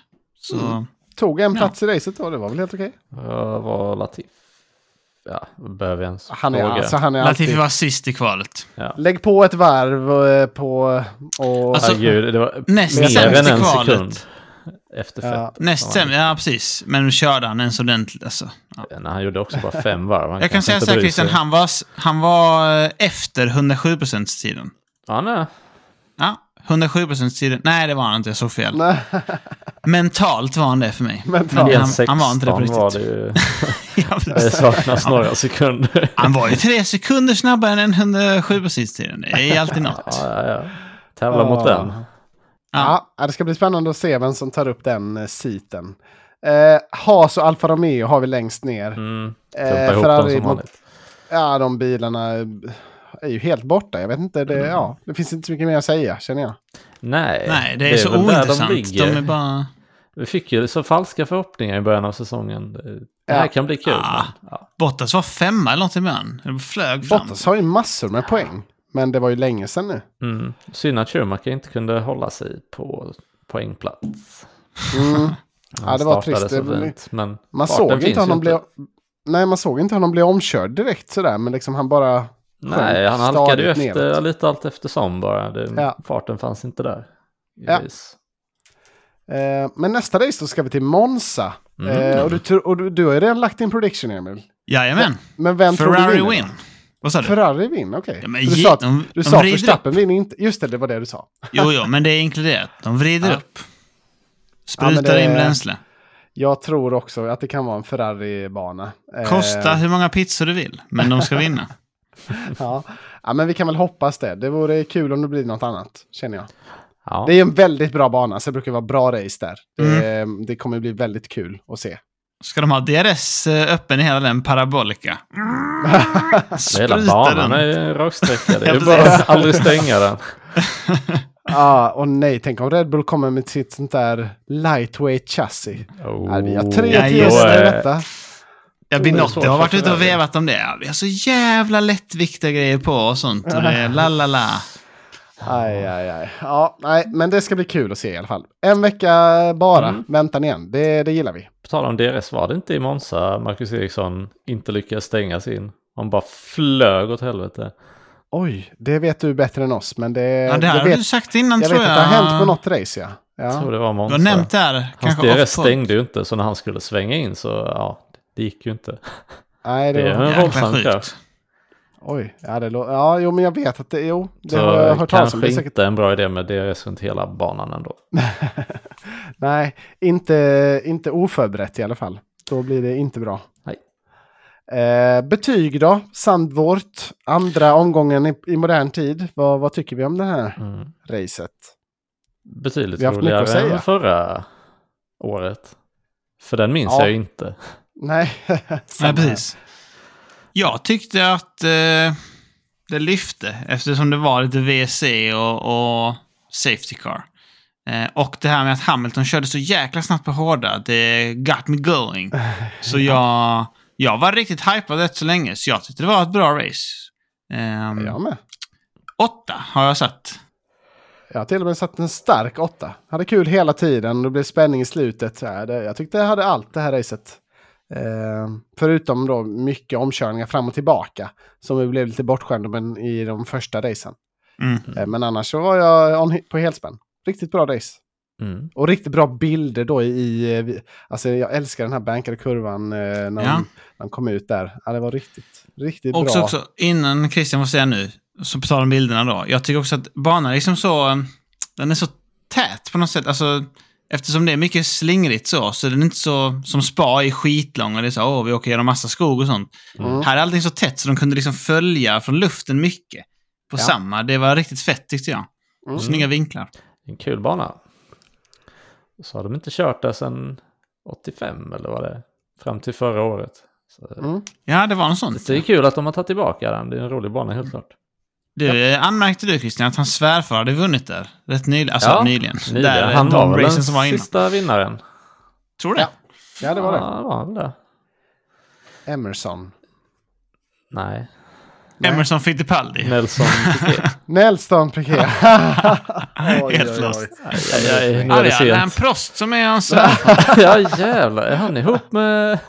Så Mm. tog en Ja. plats i racet då, det var väl helt okej. Vad var Latif? Ja, behöver jag ens Han är, fråga? alltså, han är Latifi alltid... var sist i kvalet. Ja. Lägg på ett varv eh, på... Och... Alltså, ah, gud, det var Näst Mer än en kvalet. sekund efter fett. Ja. Näst sämst, ja precis. Men nu körde han ens ordentligt alltså. Ja. Nej, Han gjorde också bara fem varv. Han Jag kan säga så här Christian, han var, han var eh, efter 107 tiden. Ja, nej. Ja, 107 tiden. Nej, det var han inte. Jag såg fel. Nej, Mentalt var han det för mig. Mentalt. Men han, 1.16 han var inte det på riktigt. var det ju. Ja, Det saknas några sekunder. han var ju tre sekunder snabbare än 107 tiden. Det är alltid något. Ja, ja, ja. Tävla mot den. Ja. Ja, det ska bli spännande att se vem som tar upp den eh, seaten. Eh, Haas och Alfa Romeo har vi längst ner. Mm. Eh, Ferrari mot-. Ja, de bilarna är ju helt borta. Jag vet inte, det, Mm. ja, det finns inte så mycket mer att säga känner jag. Nej, Nej, det är, så väl där ointressant. De, De, är bara... Vi fick ju så falska förhoppningar i början av säsongen. Det det här Ja. kan bli kul. Ah. Men, ja. Bottas var femma eller något i början. Det flög fram. Bottas har ju massor med poäng. Men det var ju länge sedan nu. Mm. Synd att Schumacher inte kunde hålla sig på poängplats. Mm. Han Ja, det var startade trist. så Det- fint. Men Man såg inte honom bli... Nej, man såg inte honom bli omkörd direkt sådär. Men liksom han bara... Nej, han halkade ju efter neråt. lite allt eftersom bara. Det, Ja. Farten fanns inte där. Ja. Eh, men nästa race då ska vi till Monza. Mm. Eh, och du, och du, du har ju redan lagt din prediction, Emil. Jajamän. Men vem tror du Ferrari vinner? win. Vad sa du? Ferrari vinner, okej. Ja, men du sa, att- de- du de sa vrider Verstappen vinner inte. Just det, det var det du sa. Jo, jo, men det är inkluderat. De vrider Ja. upp. Sprutar Ja, in bränsle. Jag tror också att det kan vara en Ferrari-bana. Eh, Kosta hur många pizzor du vill, men de ska vinna. ja. ja, men vi kan väl hoppas det. Det vore kul om det blir något annat, känner jag. Ja. Det är en väldigt bra bana, så det brukar vara bra race där. Det, Mm. det kommer bli väldigt kul att se. Ska de ha DRS eh, öppen i hela den parabolika? Hela banan den. är ju raksträcka. Det är Ja, bara att aldrig stänga den. ah, och nej, tänk om Red Bull kommer med sitt sånt där lightweight chassis. Ja, vi har tre Ja, i det. detta. Ja, Binotto har varit ute och vevat om det. Ja, vi har så jävla lättviktiga grejer på och sånt. Och det la la la. Aj, aj, aj. Ja, nej, men det ska bli kul att se i alla fall. En vecka bara, Mm. väntan igen. Det, det gillar vi. På tal om DRS, var det inte i Monza Marcus Eriksson inte lyckades stänga sin? Han bara flög åt helvete. Oj, det vet du bättre än oss. Men det, Ja, det här jag har vet, du sagt innan jag tror vet jag. att det har hänt på något race, ja. Jag tror ja. det var Du Monza. har nämnt det här. Hans DRS stängde ju inte, så när han skulle svänga in så, ja, det gick ju inte. Nej, det Det är var... en våldsam krasch. Oj, ja, det lå... ja, jo, men jag vet att det, jo, det Så har jag hört talas om. kanske Det är säkert... inte en bra idé med DRS runt hela banan ändå. Nej, inte, inte oförberett i alla fall. Då blir det inte bra. Nej. Eh, betyg då? Sandvort, andra omgången i, i modern tid. Vad, vad tycker vi om det här Mm. racet? Betydligt roligare än förra året. För den minns Ja. jag inte. Nej, Nej, precis. Jag tyckte att eh, det lyfte eftersom det var lite VC och, och Safety Car. Eh, och det här med att Hamilton körde så jäkla snabbt på hårda, det got me going. Så jag, jag var riktigt hypad rätt så länge, så jag tyckte det var ett bra race. Ehm, Jag med. Åtta har jag satt. Jag har till och med satt en stark åtta. Hade kul hela tiden. Det blev spänning i slutet. Jag tyckte jag hade allt det här racet. Eh, förutom då mycket omkörningar fram och tillbaka. Som vi blev lite bortskämda med i de första racen. Mm. Eh, men annars så var jag on, på helspänn. Riktigt bra race. Mm. Och riktigt bra bilder då i... i vi- alltså jag älskar den här bankade kurvan eh, när Ja. han, han kom ut där. Ja, det var riktigt, riktigt Också, bra. också, innan Christian får säga nu, så på tal om bilderna då. Jag tycker också att banan är liksom så... Den är så tät på något sätt. Alltså, eftersom det är mycket slingrigt så, så är den inte så... Som spa är skitlång och det är så åh, vi åker genom massa skog och sånt. Mm. Här är allting så tätt så de kunde liksom följa från luften mycket. På Ja. samma. Det var riktigt fett tyckte jag. Mm. Snygga vinklar. En kul bana. Så har de inte kört där sedan 85 eller vad det är. Fram till förra året. Så Mm. Ja, det var något sånt. Det är kul att de har tagit tillbaka den. Det är en rolig bana helt klart. Du, eh, anmärkte du Christian att hans svärfar hade vunnit där? Rätt nyligen. Alltså Ja, nyligen. Nyligen. Där, Han de var väl den som var innan. sista vinnaren. Tror du det? Ja, det var det. Ja, det var väl det. Emerson. Nej, Nej. Emerson Fittipaldi. Nelson Piquet. Nelson Piquet. Oj, Helt lost. Nu Ja, är det det är sent. Prost som är hans. Ja jävlar, är han ihop med...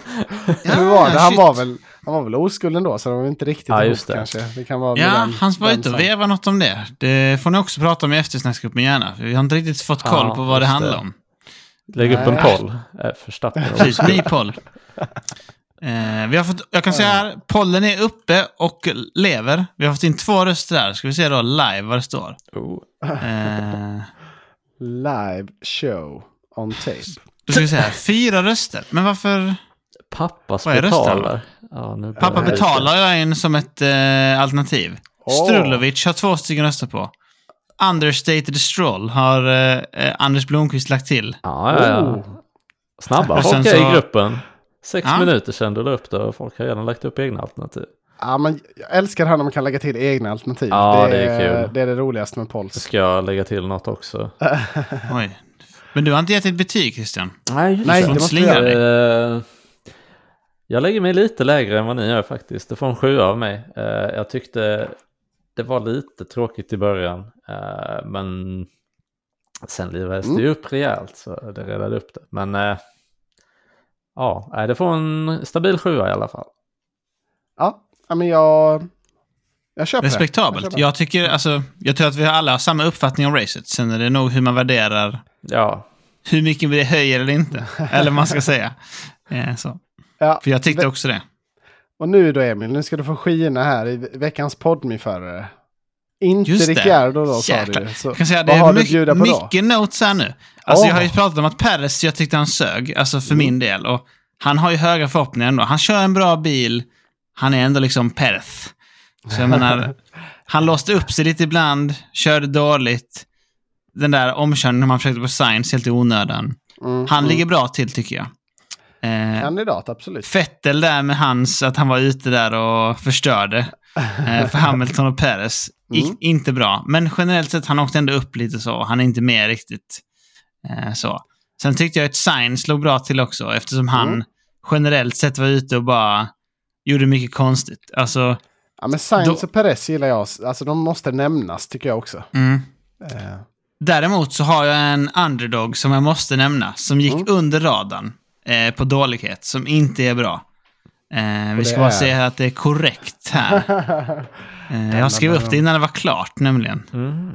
Hur var det? Han shit. var väl, han var väl oskuld ändå, så de var inte riktigt Ja, ihop det. kanske. Det kan vara Ja, den- han var ute och vevade något om det. Det får ni också prata om i eftersnacksgruppen gärna. Vi har inte riktigt fått koll Ja, på vad det handlar det. om. Lägg upp en poll. Äh, Förstappen. Precis, ny poll. Eh, vi har fått, jag kan säga här, pollen är uppe och lever. Vi har fått in två röster där. Ska vi se då live vad det står. Oh. Eh, Live show on tape. då ska vi se här, fyra röster. Men varför? Pappas betalar. Ja, nu Pappa det. betalar jag in som ett eh, alternativ. Åh. Strulovic har två stycken röster på. Understated Stroll har eh, eh, Anders Blomqvist lagt till. Ja, ja, ja. Oh. Snabba folk är så- i gruppen. Sex Ja. minuter sedan du la upp det och folk har redan lagt upp egna alternativ. Ja, men jag älskar här när man kan lägga till egna alternativ. Ja, det är kul. Det är det roligaste med Pols. Ska jag lägga till något också? Oj. Men du har inte gett ett betyg Christian? Nej, Nej, det måste slingar göra. dig. Eh, Jag lägger mig lite lägre än vad ni gör faktiskt. Det får en sju av mig. Eh, Jag tyckte det var lite tråkigt i början. eh, Men sen livades det ju upp rejält så det räddade upp det. Men eh, ja, det får en stabil sjua i alla fall. Ja, men jag... Jag köper det. Jag Respektabelt. köper det. Jag tycker, alltså, jag tror att vi alla har samma uppfattning om racet. Sen är det nog hur man värderar Ja, hur mycket det höjer eller inte. eller vad man ska säga. Så. Ja, För jag tyckte också det. Och nu då Emil, nu ska du få skina här i ve- veckans poddmiförare. Inte Just. Ricciardo då sa du. Så, Jag kan säga, det är mycket, mycket notes här nu. Alltså Åh. jag har ju pratat om att Perez, jag tyckte han sög. Alltså för Mm. min del. Och han har ju höga förhoppningar ändå. Han kör en bra bil. Han är ändå liksom Perez. Så jag menar, han låste upp sig lite ibland, körde dåligt. Den där omkörningen man försökte på Science helt i onödan. Mm, Han mm. ligger bra till tycker jag. Eh, Kandidat, absolut. Fettel där med hans, att han var ute där och förstörde eh, för Hamilton och Perez. Mm. Inte bra. Men generellt sett, han åkte ändå upp lite så. Han är inte med riktigt eh, så. Sen tyckte jag att Sainz slog bra till också, eftersom han Mm. generellt sett var ute och bara gjorde mycket konstigt. Alltså, Ja, men Sainz Då- och Perez gillar jag. Alltså de måste nämnas tycker jag också. mm. Eh, Däremot så har jag en underdog som jag måste nämna, som gick Mm. under radarn eh, på dålighet, som inte är bra. Eh, vi ska bara är- se att det är korrekt här. Eh, jag skrev upp det innan det var klart nämligen. Mm.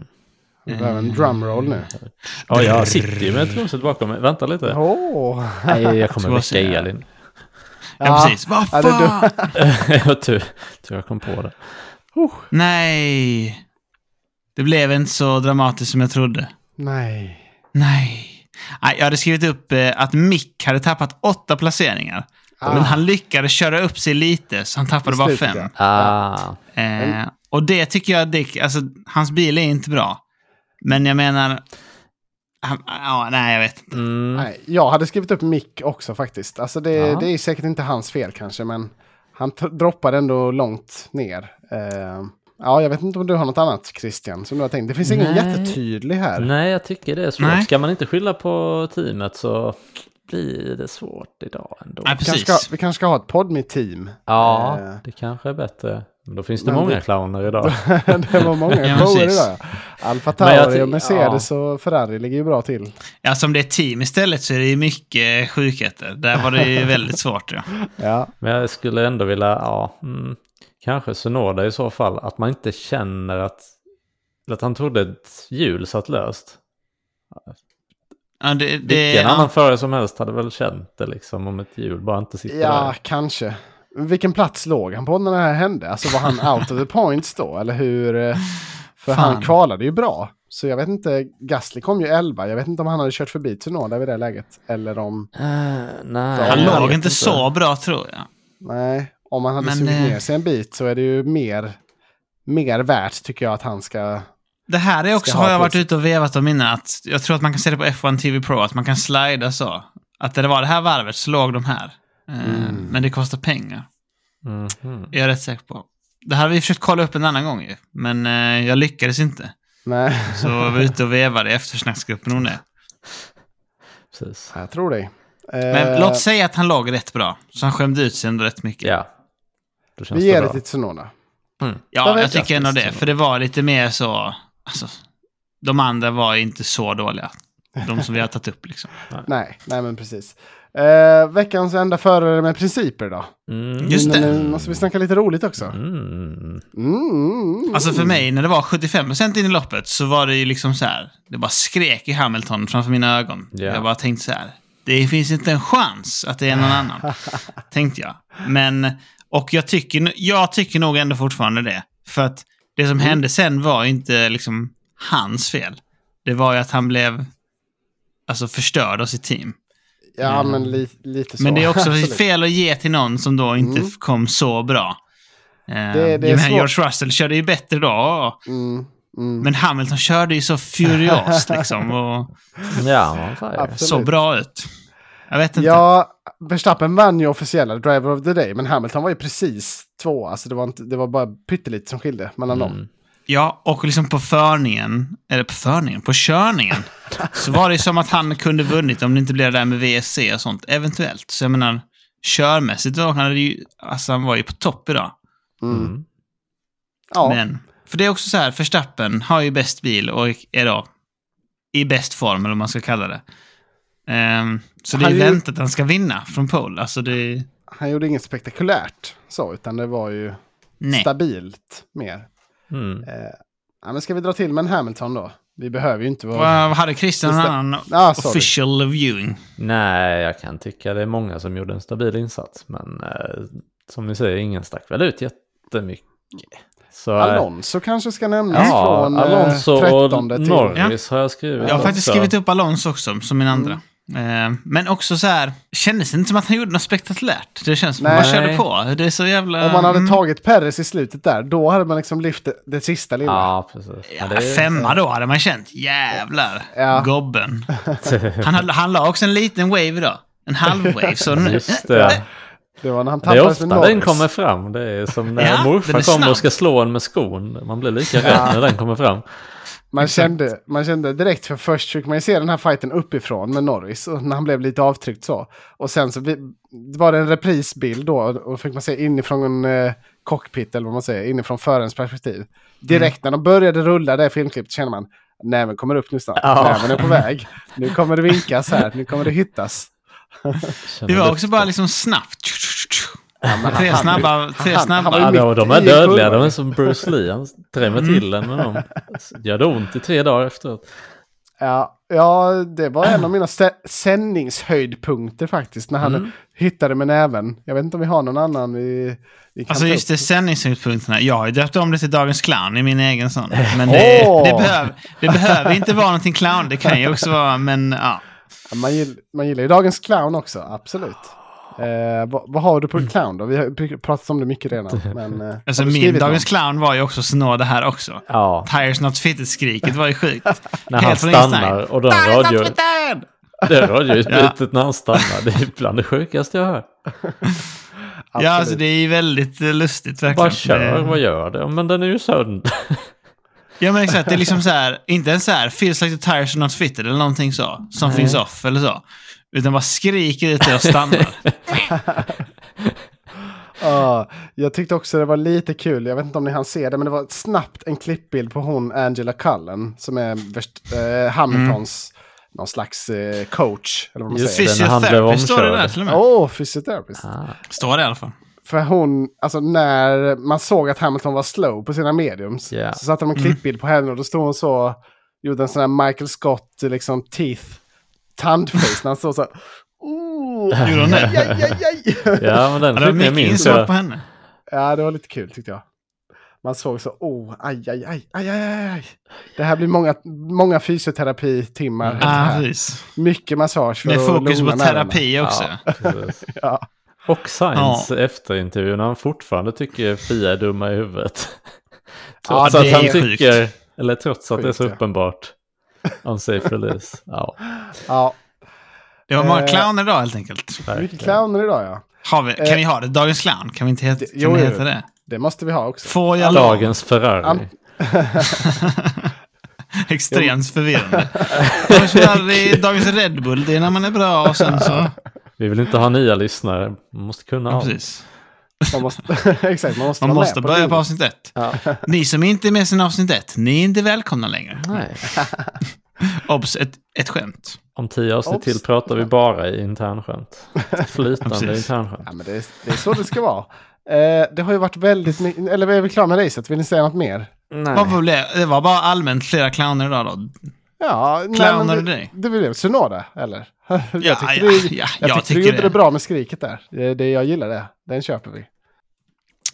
Vi behöver en drumroll nu. Ja, jag sitter ju med trumset bakom mig. Vänta lite. Åh! Nej, jag kommer väcka. Elin. Ja, precis. Vad Ja, det är fan? jag tur, tur jag kom på det. Nej. Det blev inte så dramatiskt som jag trodde. Nej. Nej. Nej, jag hade skrivit upp eh, att Mick hade tappat åtta placeringar. Ah. Men han lyckades köra upp sig lite, så han tappade bara fem. Ah, Eh, och det tycker jag, det, alltså, hans bil är inte bra. Men jag menar... Han, ja, nej, jag vet inte. mm. Nej, jag hade skrivit upp Mick också faktiskt. Alltså det, Ja. det är säkert inte hans fel kanske, men han droppade ändå långt ner. Eh, ja, jag vet inte om du har något annat Christian som du har tänkt. Det finns ingen Nej. jättetydlig här. Nej, jag tycker det är svårt. Nej. Ska man inte skylla på teamet så blir det svårt idag ändå. Nej, Vi kanske, precis. ska, vi kanske ska ha ett podmi-team. Ja, Eh. det kanske är bättre. Men då finns det Men många det- clowner idag. det var många Ja, shower idag. Alfa Tauri och Mercedes och Ferrari ligger ju bra till. Alltså om det är team istället så är det ju mycket sjukheter. Där var det ju väldigt svårt. Ja. Ja, Men jag skulle ändå vilja, ja, mm, kanske Sonoda i så fall, att man inte känner att, att han trodde ett hjul satt löst. Ja, det, det, Vilken ja. annan förare som helst hade väl känt det liksom om ett hjul bara inte sitter ja där. kanske. Vilken plats låg han på när det här hände? Alltså var han out of the points då? Eller hur? eh, För Fan. han kvalade ju bra. Så jag vet inte, Gasly kom ju 11. Jag vet inte om han hade kört förbi Tsunoda vid det läget. Eller om, Uh, nej, Han låg inte så bra tror jag. nej, om han hade Men, sugit eh, ner sig en bit så är det ju mer, mer värt tycker jag att han ska... Det här är också, har jag varit ute och vevat om innan, att jag tror att man kan se det på F1 TV Pro, att man kan slida så. Att när det var det här varvet så låg de här. Eh, Mm. Men det kostar pengar. Mhm. är jag rätt säker på. Det här har vi försökt kolla upp en annan gång ju, men eh, jag lyckades inte. Nej, Så var ute och vevade i eftersnacksgruppen om det. Precis. jag tror dig. Men Eh, låt säga att han låg rätt bra, så han skämde ut sig ändå rätt mycket. Ja. Då känns Vi ger det till Tsunoda. Mm. Ja, Jag jag tycker ändå det. För det var lite mer så... Alltså, de andra var inte så dåliga. De som vi har tagit upp liksom. Nej, nej men precis. Eh, veckans enda förare med principer då. Mm. Just det. Nu måste vi snacka lite roligt också. Mm. Mm. Alltså för mig, när det var 75% in i loppet så var det ju liksom så här. Det bara skrek i Hamilton framför mina ögon. Ja. Jag bara tänkte så här. Det finns inte en chans att det är någon annan. tänkte jag. Men, och jag tycker, jag tycker nog ändå fortfarande det. För att det som hände sen var inte liksom hans fel. Det var ju att han blev alltså förstörd av sitt team. Ja, men li lite så. Men det är också Absolut. fel att ge till någon som då inte Mm. kom så bra. Eh, det är svårt. George Russell körde ju bättre då. Mm, mm. Men Hamilton körde ju så furiöst liksom och Ja, såg bra ut. Jag vet inte. Ja, Verstappen vann ju officiella Driver of the Day, men Hamilton var ju precis två. Alltså det var, inte, det var bara pyttelite som skilde mellan dem. Mm. Ja, och liksom på förningen, eller på förningen, på körningen, så var det som att han kunde vunnit om det inte blev det där med VSC och sånt, eventuellt. Så jag menar, körmässigt då, han, ju, alltså han var ju på topp idag. Mm. Mm. Ja, Men, för det är också så här, Verstappen har ju bäst bil och är då i bäst form, eller vad man ska kalla det. Ehm, så det är Han ju- väntat att han ska vinna från pole. Alltså det... han gjorde inget spektakulärt så, utan det var ju Nej. stabilt mer. Mm. Eh, ja, men ska vi dra till med en Hamilton då? Vi behöver ju inte vara... Vad hade Christian en annan Ah, sorry. official viewing? Nej, jag kan tycka det är många som gjorde en stabil insats. Men eh, som ni säger, ingen stack väl ut jättemycket. Så, eh, Alonso kanske ska nämnas Ja, från eh, Alonso 13 och till... Norris har jag skrivit. Jag har faktiskt också. skrivit upp Alonso också, som min andra. Eh, men också så här, kändes det inte som att han gjorde något spektakulärt. Det känns som att man körde på. Det är så jävla... Om man hade mm. tagit Perez i slutet där, då hade man liksom lyft det, det sista lilla. Ja, precis. Ja, det Femma då hade man känt. Jävlar. Ja. Gobben. Han, han la också en liten wave idag. En halvwave. Så nu... Just det. Det var när han Det är ofta den kommer fram. Det är som när Ja, morfar kommer och ska slå en med skon. Man blir lika rädd när den kommer fram. Man kände, man kände direkt, för först fick man ju se den här fighten uppifrån med Norris, och när han blev lite avtryckt så. Och sen så vi, var det en reprisbild då, och fick man se inifrån en eh, cockpit, eller vad man säger, inifrån förarens perspektiv. Direkt när de började rulla det filmklippet känner man, näven kommer upp nu snart, Ja. näven är på väg. Nu kommer det vinkas här, nu kommer det. Känner Det var också bara liksom snabbt. Ja, Tre han- snabba, tre han- snabba. han var ju Ja, de, är dödliga, de är som Bruce Lee. Han drämmer till en med dem. Gör det ont i tre dagar efteråt. Ja, ja, det var en av mina sä- sändningshöjdpunkter faktiskt. När han Mm. hittade med näven. Jag vet inte om vi har någon annan vi, vi Alltså just det, sändningshöjdpunkterna. Jag har ju döpt om det till Dagens Clown i min egen sån. Men det, Åh! det, behöver, det behöver inte vara någonting clown. Det kan ju också vara, men ja. Man, gill, man gillar ju dagens clown också, absolut. Eh, vad, vad har du på clown då? Vi har pr- pratat om det mycket redan. Men, eh, Alltså min Dagens? Clown var ju också snå det här också. Ja, Tires Not Fitted-skriket var ju sjukt. när han stannar och den radio, det radioutbytet när han stannar, det är bland det sjukaste jag hört. Ja, alltså det är ju väldigt eh, lustigt verkligen. Bara kör, Det- vad gör det? Men den är ju sönder. Ja men exakt, det är liksom så här, inte ens så här, feels like the tires are not fitted eller någonting så, som Nej. finns off eller så. Utan bara skriker ut och stannar. Ja, jag tyckte också det var lite kul, jag vet inte om ni hann se det, men det var snabbt en klippbild på hon Angela Cullen som är eh, Hamiltons någon slags eh, coach. Eller vad man Just säger. Physiotherapy står det där till och med. Åh, oh, fysioterapeut. Ah, Står det i alla fall. För hon, alltså när man såg att Hamilton var slow på sina mediums, Ja. så satte de en klippbild på henne och då stod hon så, gjorde en sån här Michael Scott, liksom teeth, tandface, när han stod så här, oh, Gjorde hon det? aj, aj, aj. Ja, men den Ja, det var klippningen mycket minns jag. på henne. Ja, det var lite kul tyckte jag. Man såg så, oh, aj, aj, aj, aj, aj, aj. Det här blir många, många fysioterapitimmar. Mm. Ja, precis. Mycket massage för Med fokus på terapi också. Ja. Ja. Och Science efter intervjun, han fortfarande tycker Fia är dumma i huvudet. Ja, Trots det att han är sjukt. tycker, eller trots att det är så Sjukt, ja. uppenbart. Unsafe release. Ja, ja, Det var många Eh, clowner idag helt enkelt. mycket clowner idag ja. Har vi, kan Eh, vi ha det? Dagens clown? Kan vi inte heta, det- kan jo, heta det? Det måste vi ha också. Får jag lov? Dagens Ferrari. An- Extremt förvirrande. Dagens Ferrari, Dagens Red Bull, det är när man är bra och sen så... Vi vill inte ha nya lyssnare. Man måste kunna Ja, ha. precis. Man måste, exakt, man måste Man måste med börja på avsnitt ett. Ja. Ni som inte är med sedan avsnitt ett, ni är inte välkomna längre. Nej. Obs, ett, ett skämt. Om tio avsnitt Oops. till pratar vi bara i internskämt. Flytande internskämt. Ja, men det, är, det är så det ska vara. Eh, det har ju varit väldigt mycket, eller är vi klara med racet? Vill ni säga något mer? Det? det var bara allmänt flera clowner idag då. Ja, nej, Clownar men du det, dig? det det. Sunoda, eller? jag tyckte ja, du, ja, jag, jag tyckte tycker du gjorde det. det bra med skriket där. Det, det, jag gillar det. Den köper vi.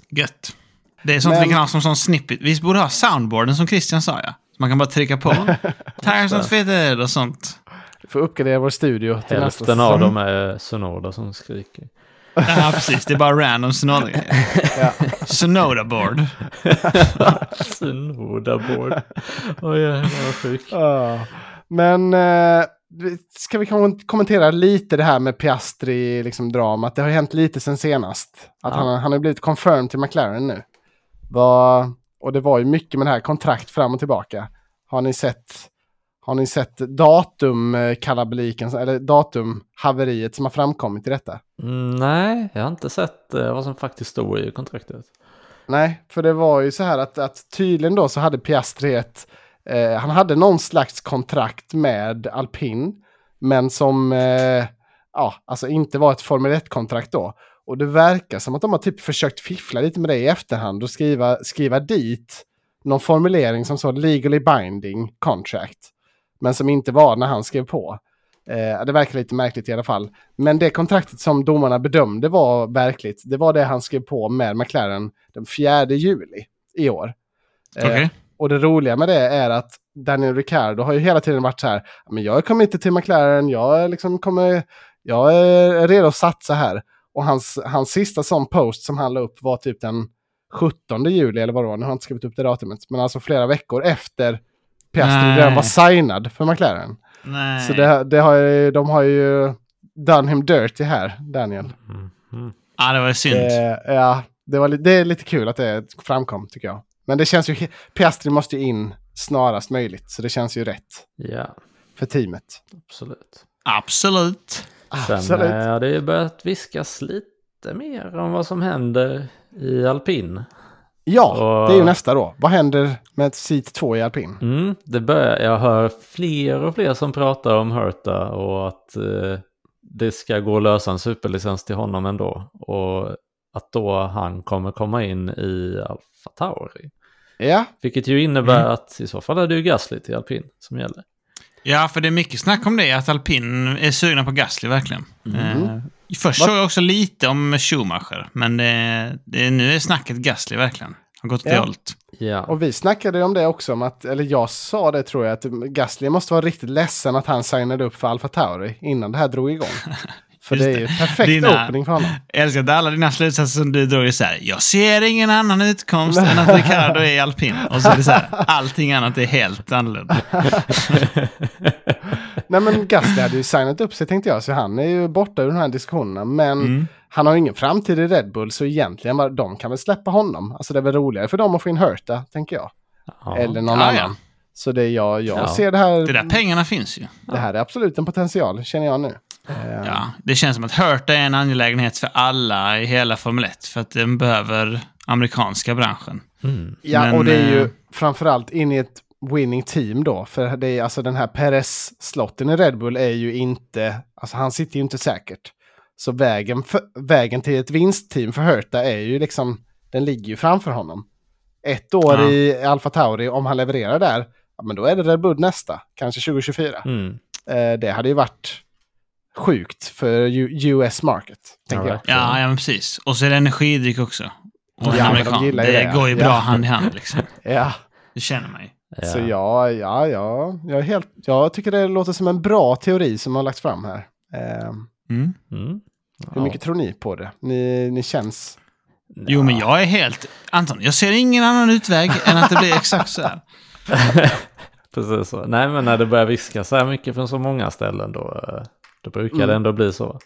Gött. Det är sånt Men- vi kan ha som sån snippet. Vi borde ha soundboarden som Christian sa ja. Så man kan bara trycka på. Tires not fitted och sånt. Vi får uppgradera vår studio till nästa Hälften av säsong. dem är Sonoda som skriker. Ja, precis. Det är bara random Sonoda-grejer. Ja. Sonoda-board. Sonoda-board. Oj, jävlar vad sjuk. Ja. Men eh, vi- ska vi kom- kommentera lite det här med Piastri, liksom dramat. Det har hänt lite sen senast. Att Ja. han, han har blivit confirmed till McLaren nu. Vad- och det var ju mycket med det här kontrakt fram och tillbaka. Har ni sett, har ni sett datumkalabaliken, eller datumhaveriet som har framkommit i detta? Mm, nej, jag har inte sett eh, vad som faktiskt stod i kontraktet. Nej, för det var ju så här att, att tydligen då så hade Piastri ett, eh, han hade någon slags kontrakt med Alpin, men som, eh, ja, alltså inte var ett Formel 1-kontrakt då. Och det verkar som att de har typ försökt fiffla lite med det i efterhand och skriva, skriva dit någon formulering som så legally binding contract, men som inte var när han skrev på. Eh, det verkar lite märkligt i alla fall. Men det kontraktet som domarna bedömde var verkligt, det var det han skrev på med McLaren den 4 juli i år. Eh, Okej. och det roliga med det är att Daniel Ricciardo har ju hela tiden varit så här, men jag kommer inte till McLaren, jag, liksom kommer, jag är redo att satsa här. Och hans, hans sista sån post som han la upp var typ den 17 juli eller vad det var, nu har jag inte skrivit upp det datumet, men alltså flera veckor efter Piastri Nej. redan var signad för McLaren. Nej. Så det, det har ju, de har ju done him dirty här, Daniel. Mm. Mm. Ja, det var synd. Eh, ja, det, var, det är lite kul att det framkom tycker jag. Men det känns ju, Piastri måste ju in snarast möjligt, så det känns ju rätt Ja, för teamet. absolut. Absolut. Sen Absolut. eh, har det ju börjat viskas lite mer om vad som händer i alpin. Ja, och- det är ju nästa då. Vad händer med seat 2 i alpin? Mm, det börjar, jag hör fler och fler som pratar om Herta och att eh, det ska gå att lösa en superlicens till honom ändå. Och att då han kommer komma in i Alfa Tauri. Ja, Vilket ju innebär att i så fall är det ju Gasly till alpin som gäller. Ja, för det är mycket snack om det, att alpin är sugna på Gasly verkligen. Eh, först såg jag också lite om Schumacher, men det, det, nu är snacket Gasly verkligen. Har gått åt det Ja. Ja, och vi snackade om det också, om att, eller jag sa det tror jag, att Gasly måste vara riktigt ledsen att han signade upp för Alfa Tauri innan det här drog igång. För Just det är ju det. perfekt Dina- opening för honom. Jag älskar att alla dina slutsatser som du drog är så här. Jag ser ingen annan utkomst än att Ricardo är alpin. Och så är det så här. Allting annat är helt annorlunda. Nej men Gasly hade ju signat upp sig tänkte jag, så han är ju borta ur de här diskussionerna. Men Mm. han har ju ingen framtid i Red Bull, så egentligen bara, de kan väl släppa honom. Alltså det är väl roligare för dem att få in Hurta, tänker jag. ja. Eller någon Ja, ja. annan. Så det är jag, jag Ja. ser det här, Det där pengarna finns ju. det här är absolut en potential, känner jag nu. Eh, Ja, det känns som att Hurt är en angelägenhet för alla i hela Formel 1. För att den behöver amerikanska branschen. Mm. Ja, Men, och det är ju eh, framförallt in i ett winning team då. För det är alltså den här Perez-slotten i Red Bull är ju inte, alltså han sitter ju inte säkert. Så vägen, för, vägen till ett vinstteam för Herta är ju liksom, den ligger ju framför honom. Ett år Ja. i Alfa Tauri, om han levererar där, ja, men då är det Red Bull nästa, kanske 2024. Mm. Eh, det hade ju varit sjukt för US market, tänker Ja. Ja, ja men precis. Och så är det energidryck också. Och en Ja, de amerikan. gillar ju det det. går ju Ja. bra hand i hand liksom. Ja. Det känner man ju. Ja. Så ja, ja, ja, jag, är helt, jag tycker det låter som en bra teori som har lagts fram här. Eh, Mm. Mm. hur mycket tror ni på det? Ni, ni känns... Jo, men jag är helt... Anton, jag ser ingen annan utväg än att det blir exakt så här. Precis så. Nej, men när det börjar viska så här mycket från så många ställen då, eh, då brukar Mm. det ändå bli så.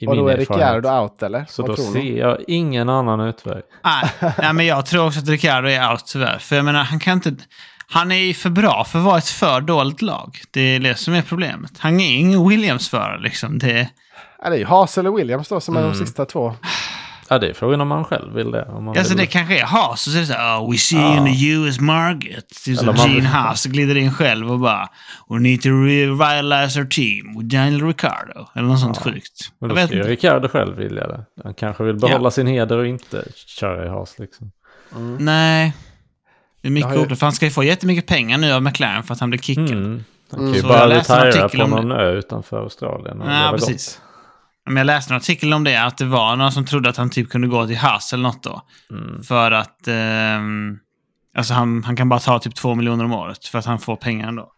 I Och då är. Ricciardo out eller? Så Vad då ser jag ingen annan utväg. Nej, nej, men jag tror också att Ricciardo är out tyvärr. För jag menar, han kan inte... Han är ju för bra för att vara ett för dåligt lag. Det är det som är problemet. Han är ingen Williams-förare liksom. Det, Ja, det är ju Haas eller Williams då som är Mm. de sista två. Ja, det är frågan om man själv vill det. Om man alltså vill... det kanske är Haas och så är det så här, oh, we see Ja. in the US market. Så Gene Haas glider in själv och bara We need to revitalize our team with Daniel Ricciardo. Eller något sånt sjukt. Men Jag då ju inte. Ricardo själv vilja det. Han kanske vill behålla sin heder och inte köra i has liksom. Nej. Det är mycket Jag ju-. För han ska ju få jättemycket pengar nu av McLaren för att han blir kickad. Mm. Han Mm. kan ju Så bara jag artikel på om någon ö utanför Australien. Ja, precis. gott. Men jag läste en artikel om det, att det var någon som trodde att han typ kunde gå till Haas eller något då. Mm. För att... ehm, alltså han, han kan bara ta typ två miljoner om året för att han får pengar ändå.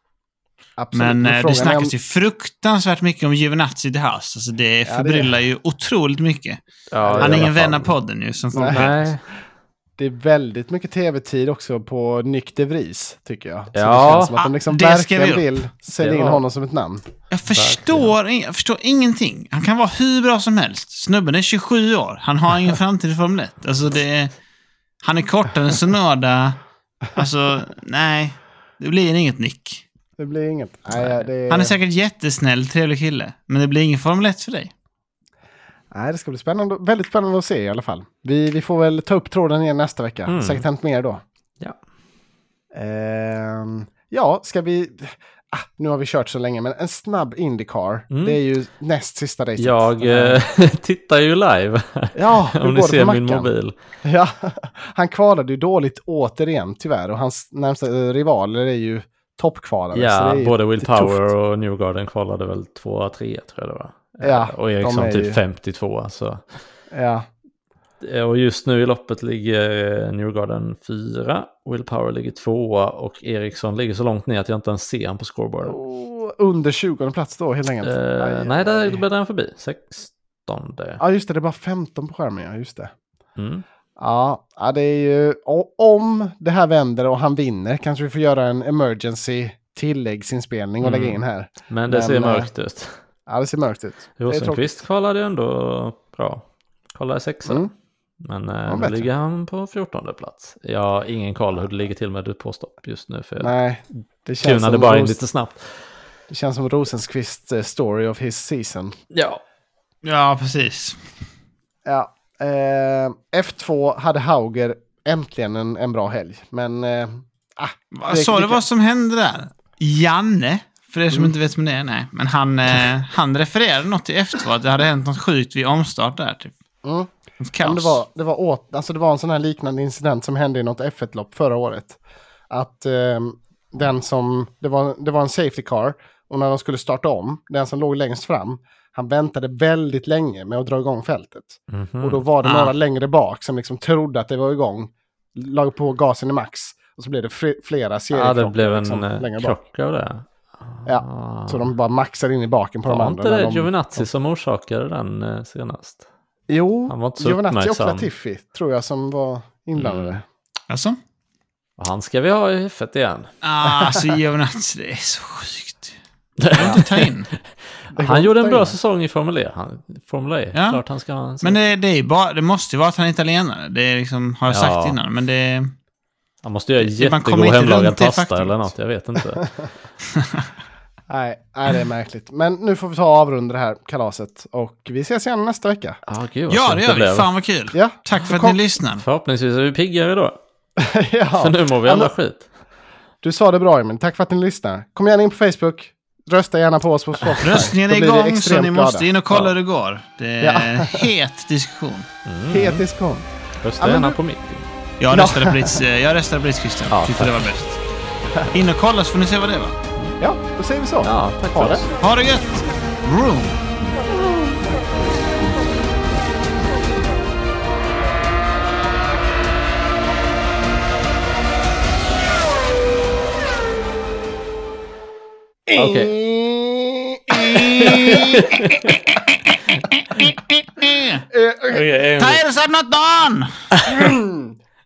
Absolut. Men eh, det snackas om- ju fruktansvärt mycket om Giovinazzi till Haas. Alltså det det- förbryllar ju otroligt mycket. Ja, han är ingen vän av podden ju, som folk Nej. vet. Det är väldigt mycket tv-tid också på Nick de Vries, tycker jag. Så Ja. det känns som att de liksom Ah, verkligen vill sälja in honom som ett namn. Jag förstår, in- jag förstår ingenting. Han kan vara hur bra som helst. Snubben är 27 år. Han har ingen framtid i Formel 1. Alltså det är, han är kortare än Sonoda. Alltså, nej. Det blir inget Nick. Det blir inget. Nej, det, Han är säkert jättesnäll, trevlig kille. Men det blir ingen Formel 1 för dig. Nej, det ska bli spännande, väldigt spännande att se i alla fall. Vi, vi får väl ta upp tråden igen nästa vecka. Mm. Säkert hänt mer då. Ja. Ehm, ja, ska vi... Ah, nu har vi kört så länge, men en snabb Indycar. Mm. Det är ju näst sista racet. jag här- eh, tittar ju live. Ja, om ni ser min mobil. Ja, han kvalade ju dåligt återigen tyvärr. Och hans närmsta eh, rivaler är ju toppkvalare. Ja, både Will lite tufft. Och Newgarden kvalade väl 2 3 tror jag det var. Ja, Eh, och de Eriksson är typ ju- 52. Så. Ja, Eh, Och just nu i loppet ligger eh, Newgarden 4, Will Power ligger 2 och Eriksson ligger så långt ner att jag inte ens ser han på scoreboarden. och under 20 plats då helt enkelt. Eh, Aj, nej, där aj. bläddrar han förbi. 16. Ja, just det. Det är bara 15 på skärmen, ja. Just det. Mm. Ja, ja, det är ju... Om det här vänder och han vinner kanske vi får göra en emergency tilläggsinspelning och Mm. lägga in här. Men det Men, ser mörkt ut. Ja, det ser mörkt ut. Det. Rosenqvist kvalade ändå bra. Kvalade sexa. Mm. Men eh, Ja, nu bättre. ligger han på 14 plats. Jag har ingen koll hur det ligger till med depåstopp just nu. För Nej, det känns, som bara in Ros- lite snabbt. det känns som Rosenqvists eh, story of his season. Ja. Ja, precis. Ja, eh, F2 hade Hauger äntligen en, en bra helg. Men eh, ah, Vad Det- sa det du vad som hände där? Janne, för er som Mm. inte vet vem det är, nej. Men han, eh, han refererade något till F2, att det hade hänt något sjukt vid omstart där. Typ. mm. Kaos. det, var, det, var åt, alltså det var en sån här liknande incident som hände i något F1-lopp förra året. Att ehm, den som, det var, det var en safety car och när de skulle starta om, den som låg längst fram, han väntade väldigt länge med att dra igång fältet. Mhm. Och då var det Ah. några längre bak som liksom trodde att det var igång, lag på gasen i max. Och så blev det fl- flera Ja, seriekrockar det blev en liksom, eh, krock av det. Ja. Så de bara maxade in i baken på de Var andra. inte när det de... Giovinazzi som orsakade den eh, senast? Jo, Han var inte så Giovinazzi och. Latifi tror jag som var inblandade. Mm. Alltså? Och han ska vi ha i F1 igen. Ah, alltså Giovinazzi, det är så sjukt. Det går inte ta in. Han gjorde en inte bra in. säsong i Formel E. Han, Formel E, Ja. klart han ska ha en Men det, det, är bara, det måste ju vara att han är italienare. Det är liksom, har jag Ja. sagt innan. Men det... Han måste göra Det- jättegod hemlagad det pasta eller något, jag vet inte. Nej, nej, det är märkligt. Men nu får vi ta och avrunda det här kalaset. Och vi ses igen nästa vecka. Ah, gud, Ja, det gör vi. blev. Fan vad kul. Ja, Tack för att ni lyssnar. Förhoppningsvis är vi piggare då. ja. För nu mår vi Ja, alla skit. Du sa det bra Emil, tack för att ni lyssnar. Kom gärna in på Facebook. Rösta gärna på oss på Spotify. Röstningen är igång så ni måste glada. in och kolla hur det går. Det är Ja. het diskussion. Het diskussion. Rösta Ja, gärna du- på mitt. Jag Ja. röstade på ditt, eh, jag röstade på ditt Christian. Ja, Tyckte det var bäst. In och kolla så får ni se vad det var. Ja, då säger vi så. Ja, tack Ha för det. Ha det gött! Room! Okej. Eh, gång. Tires are not done!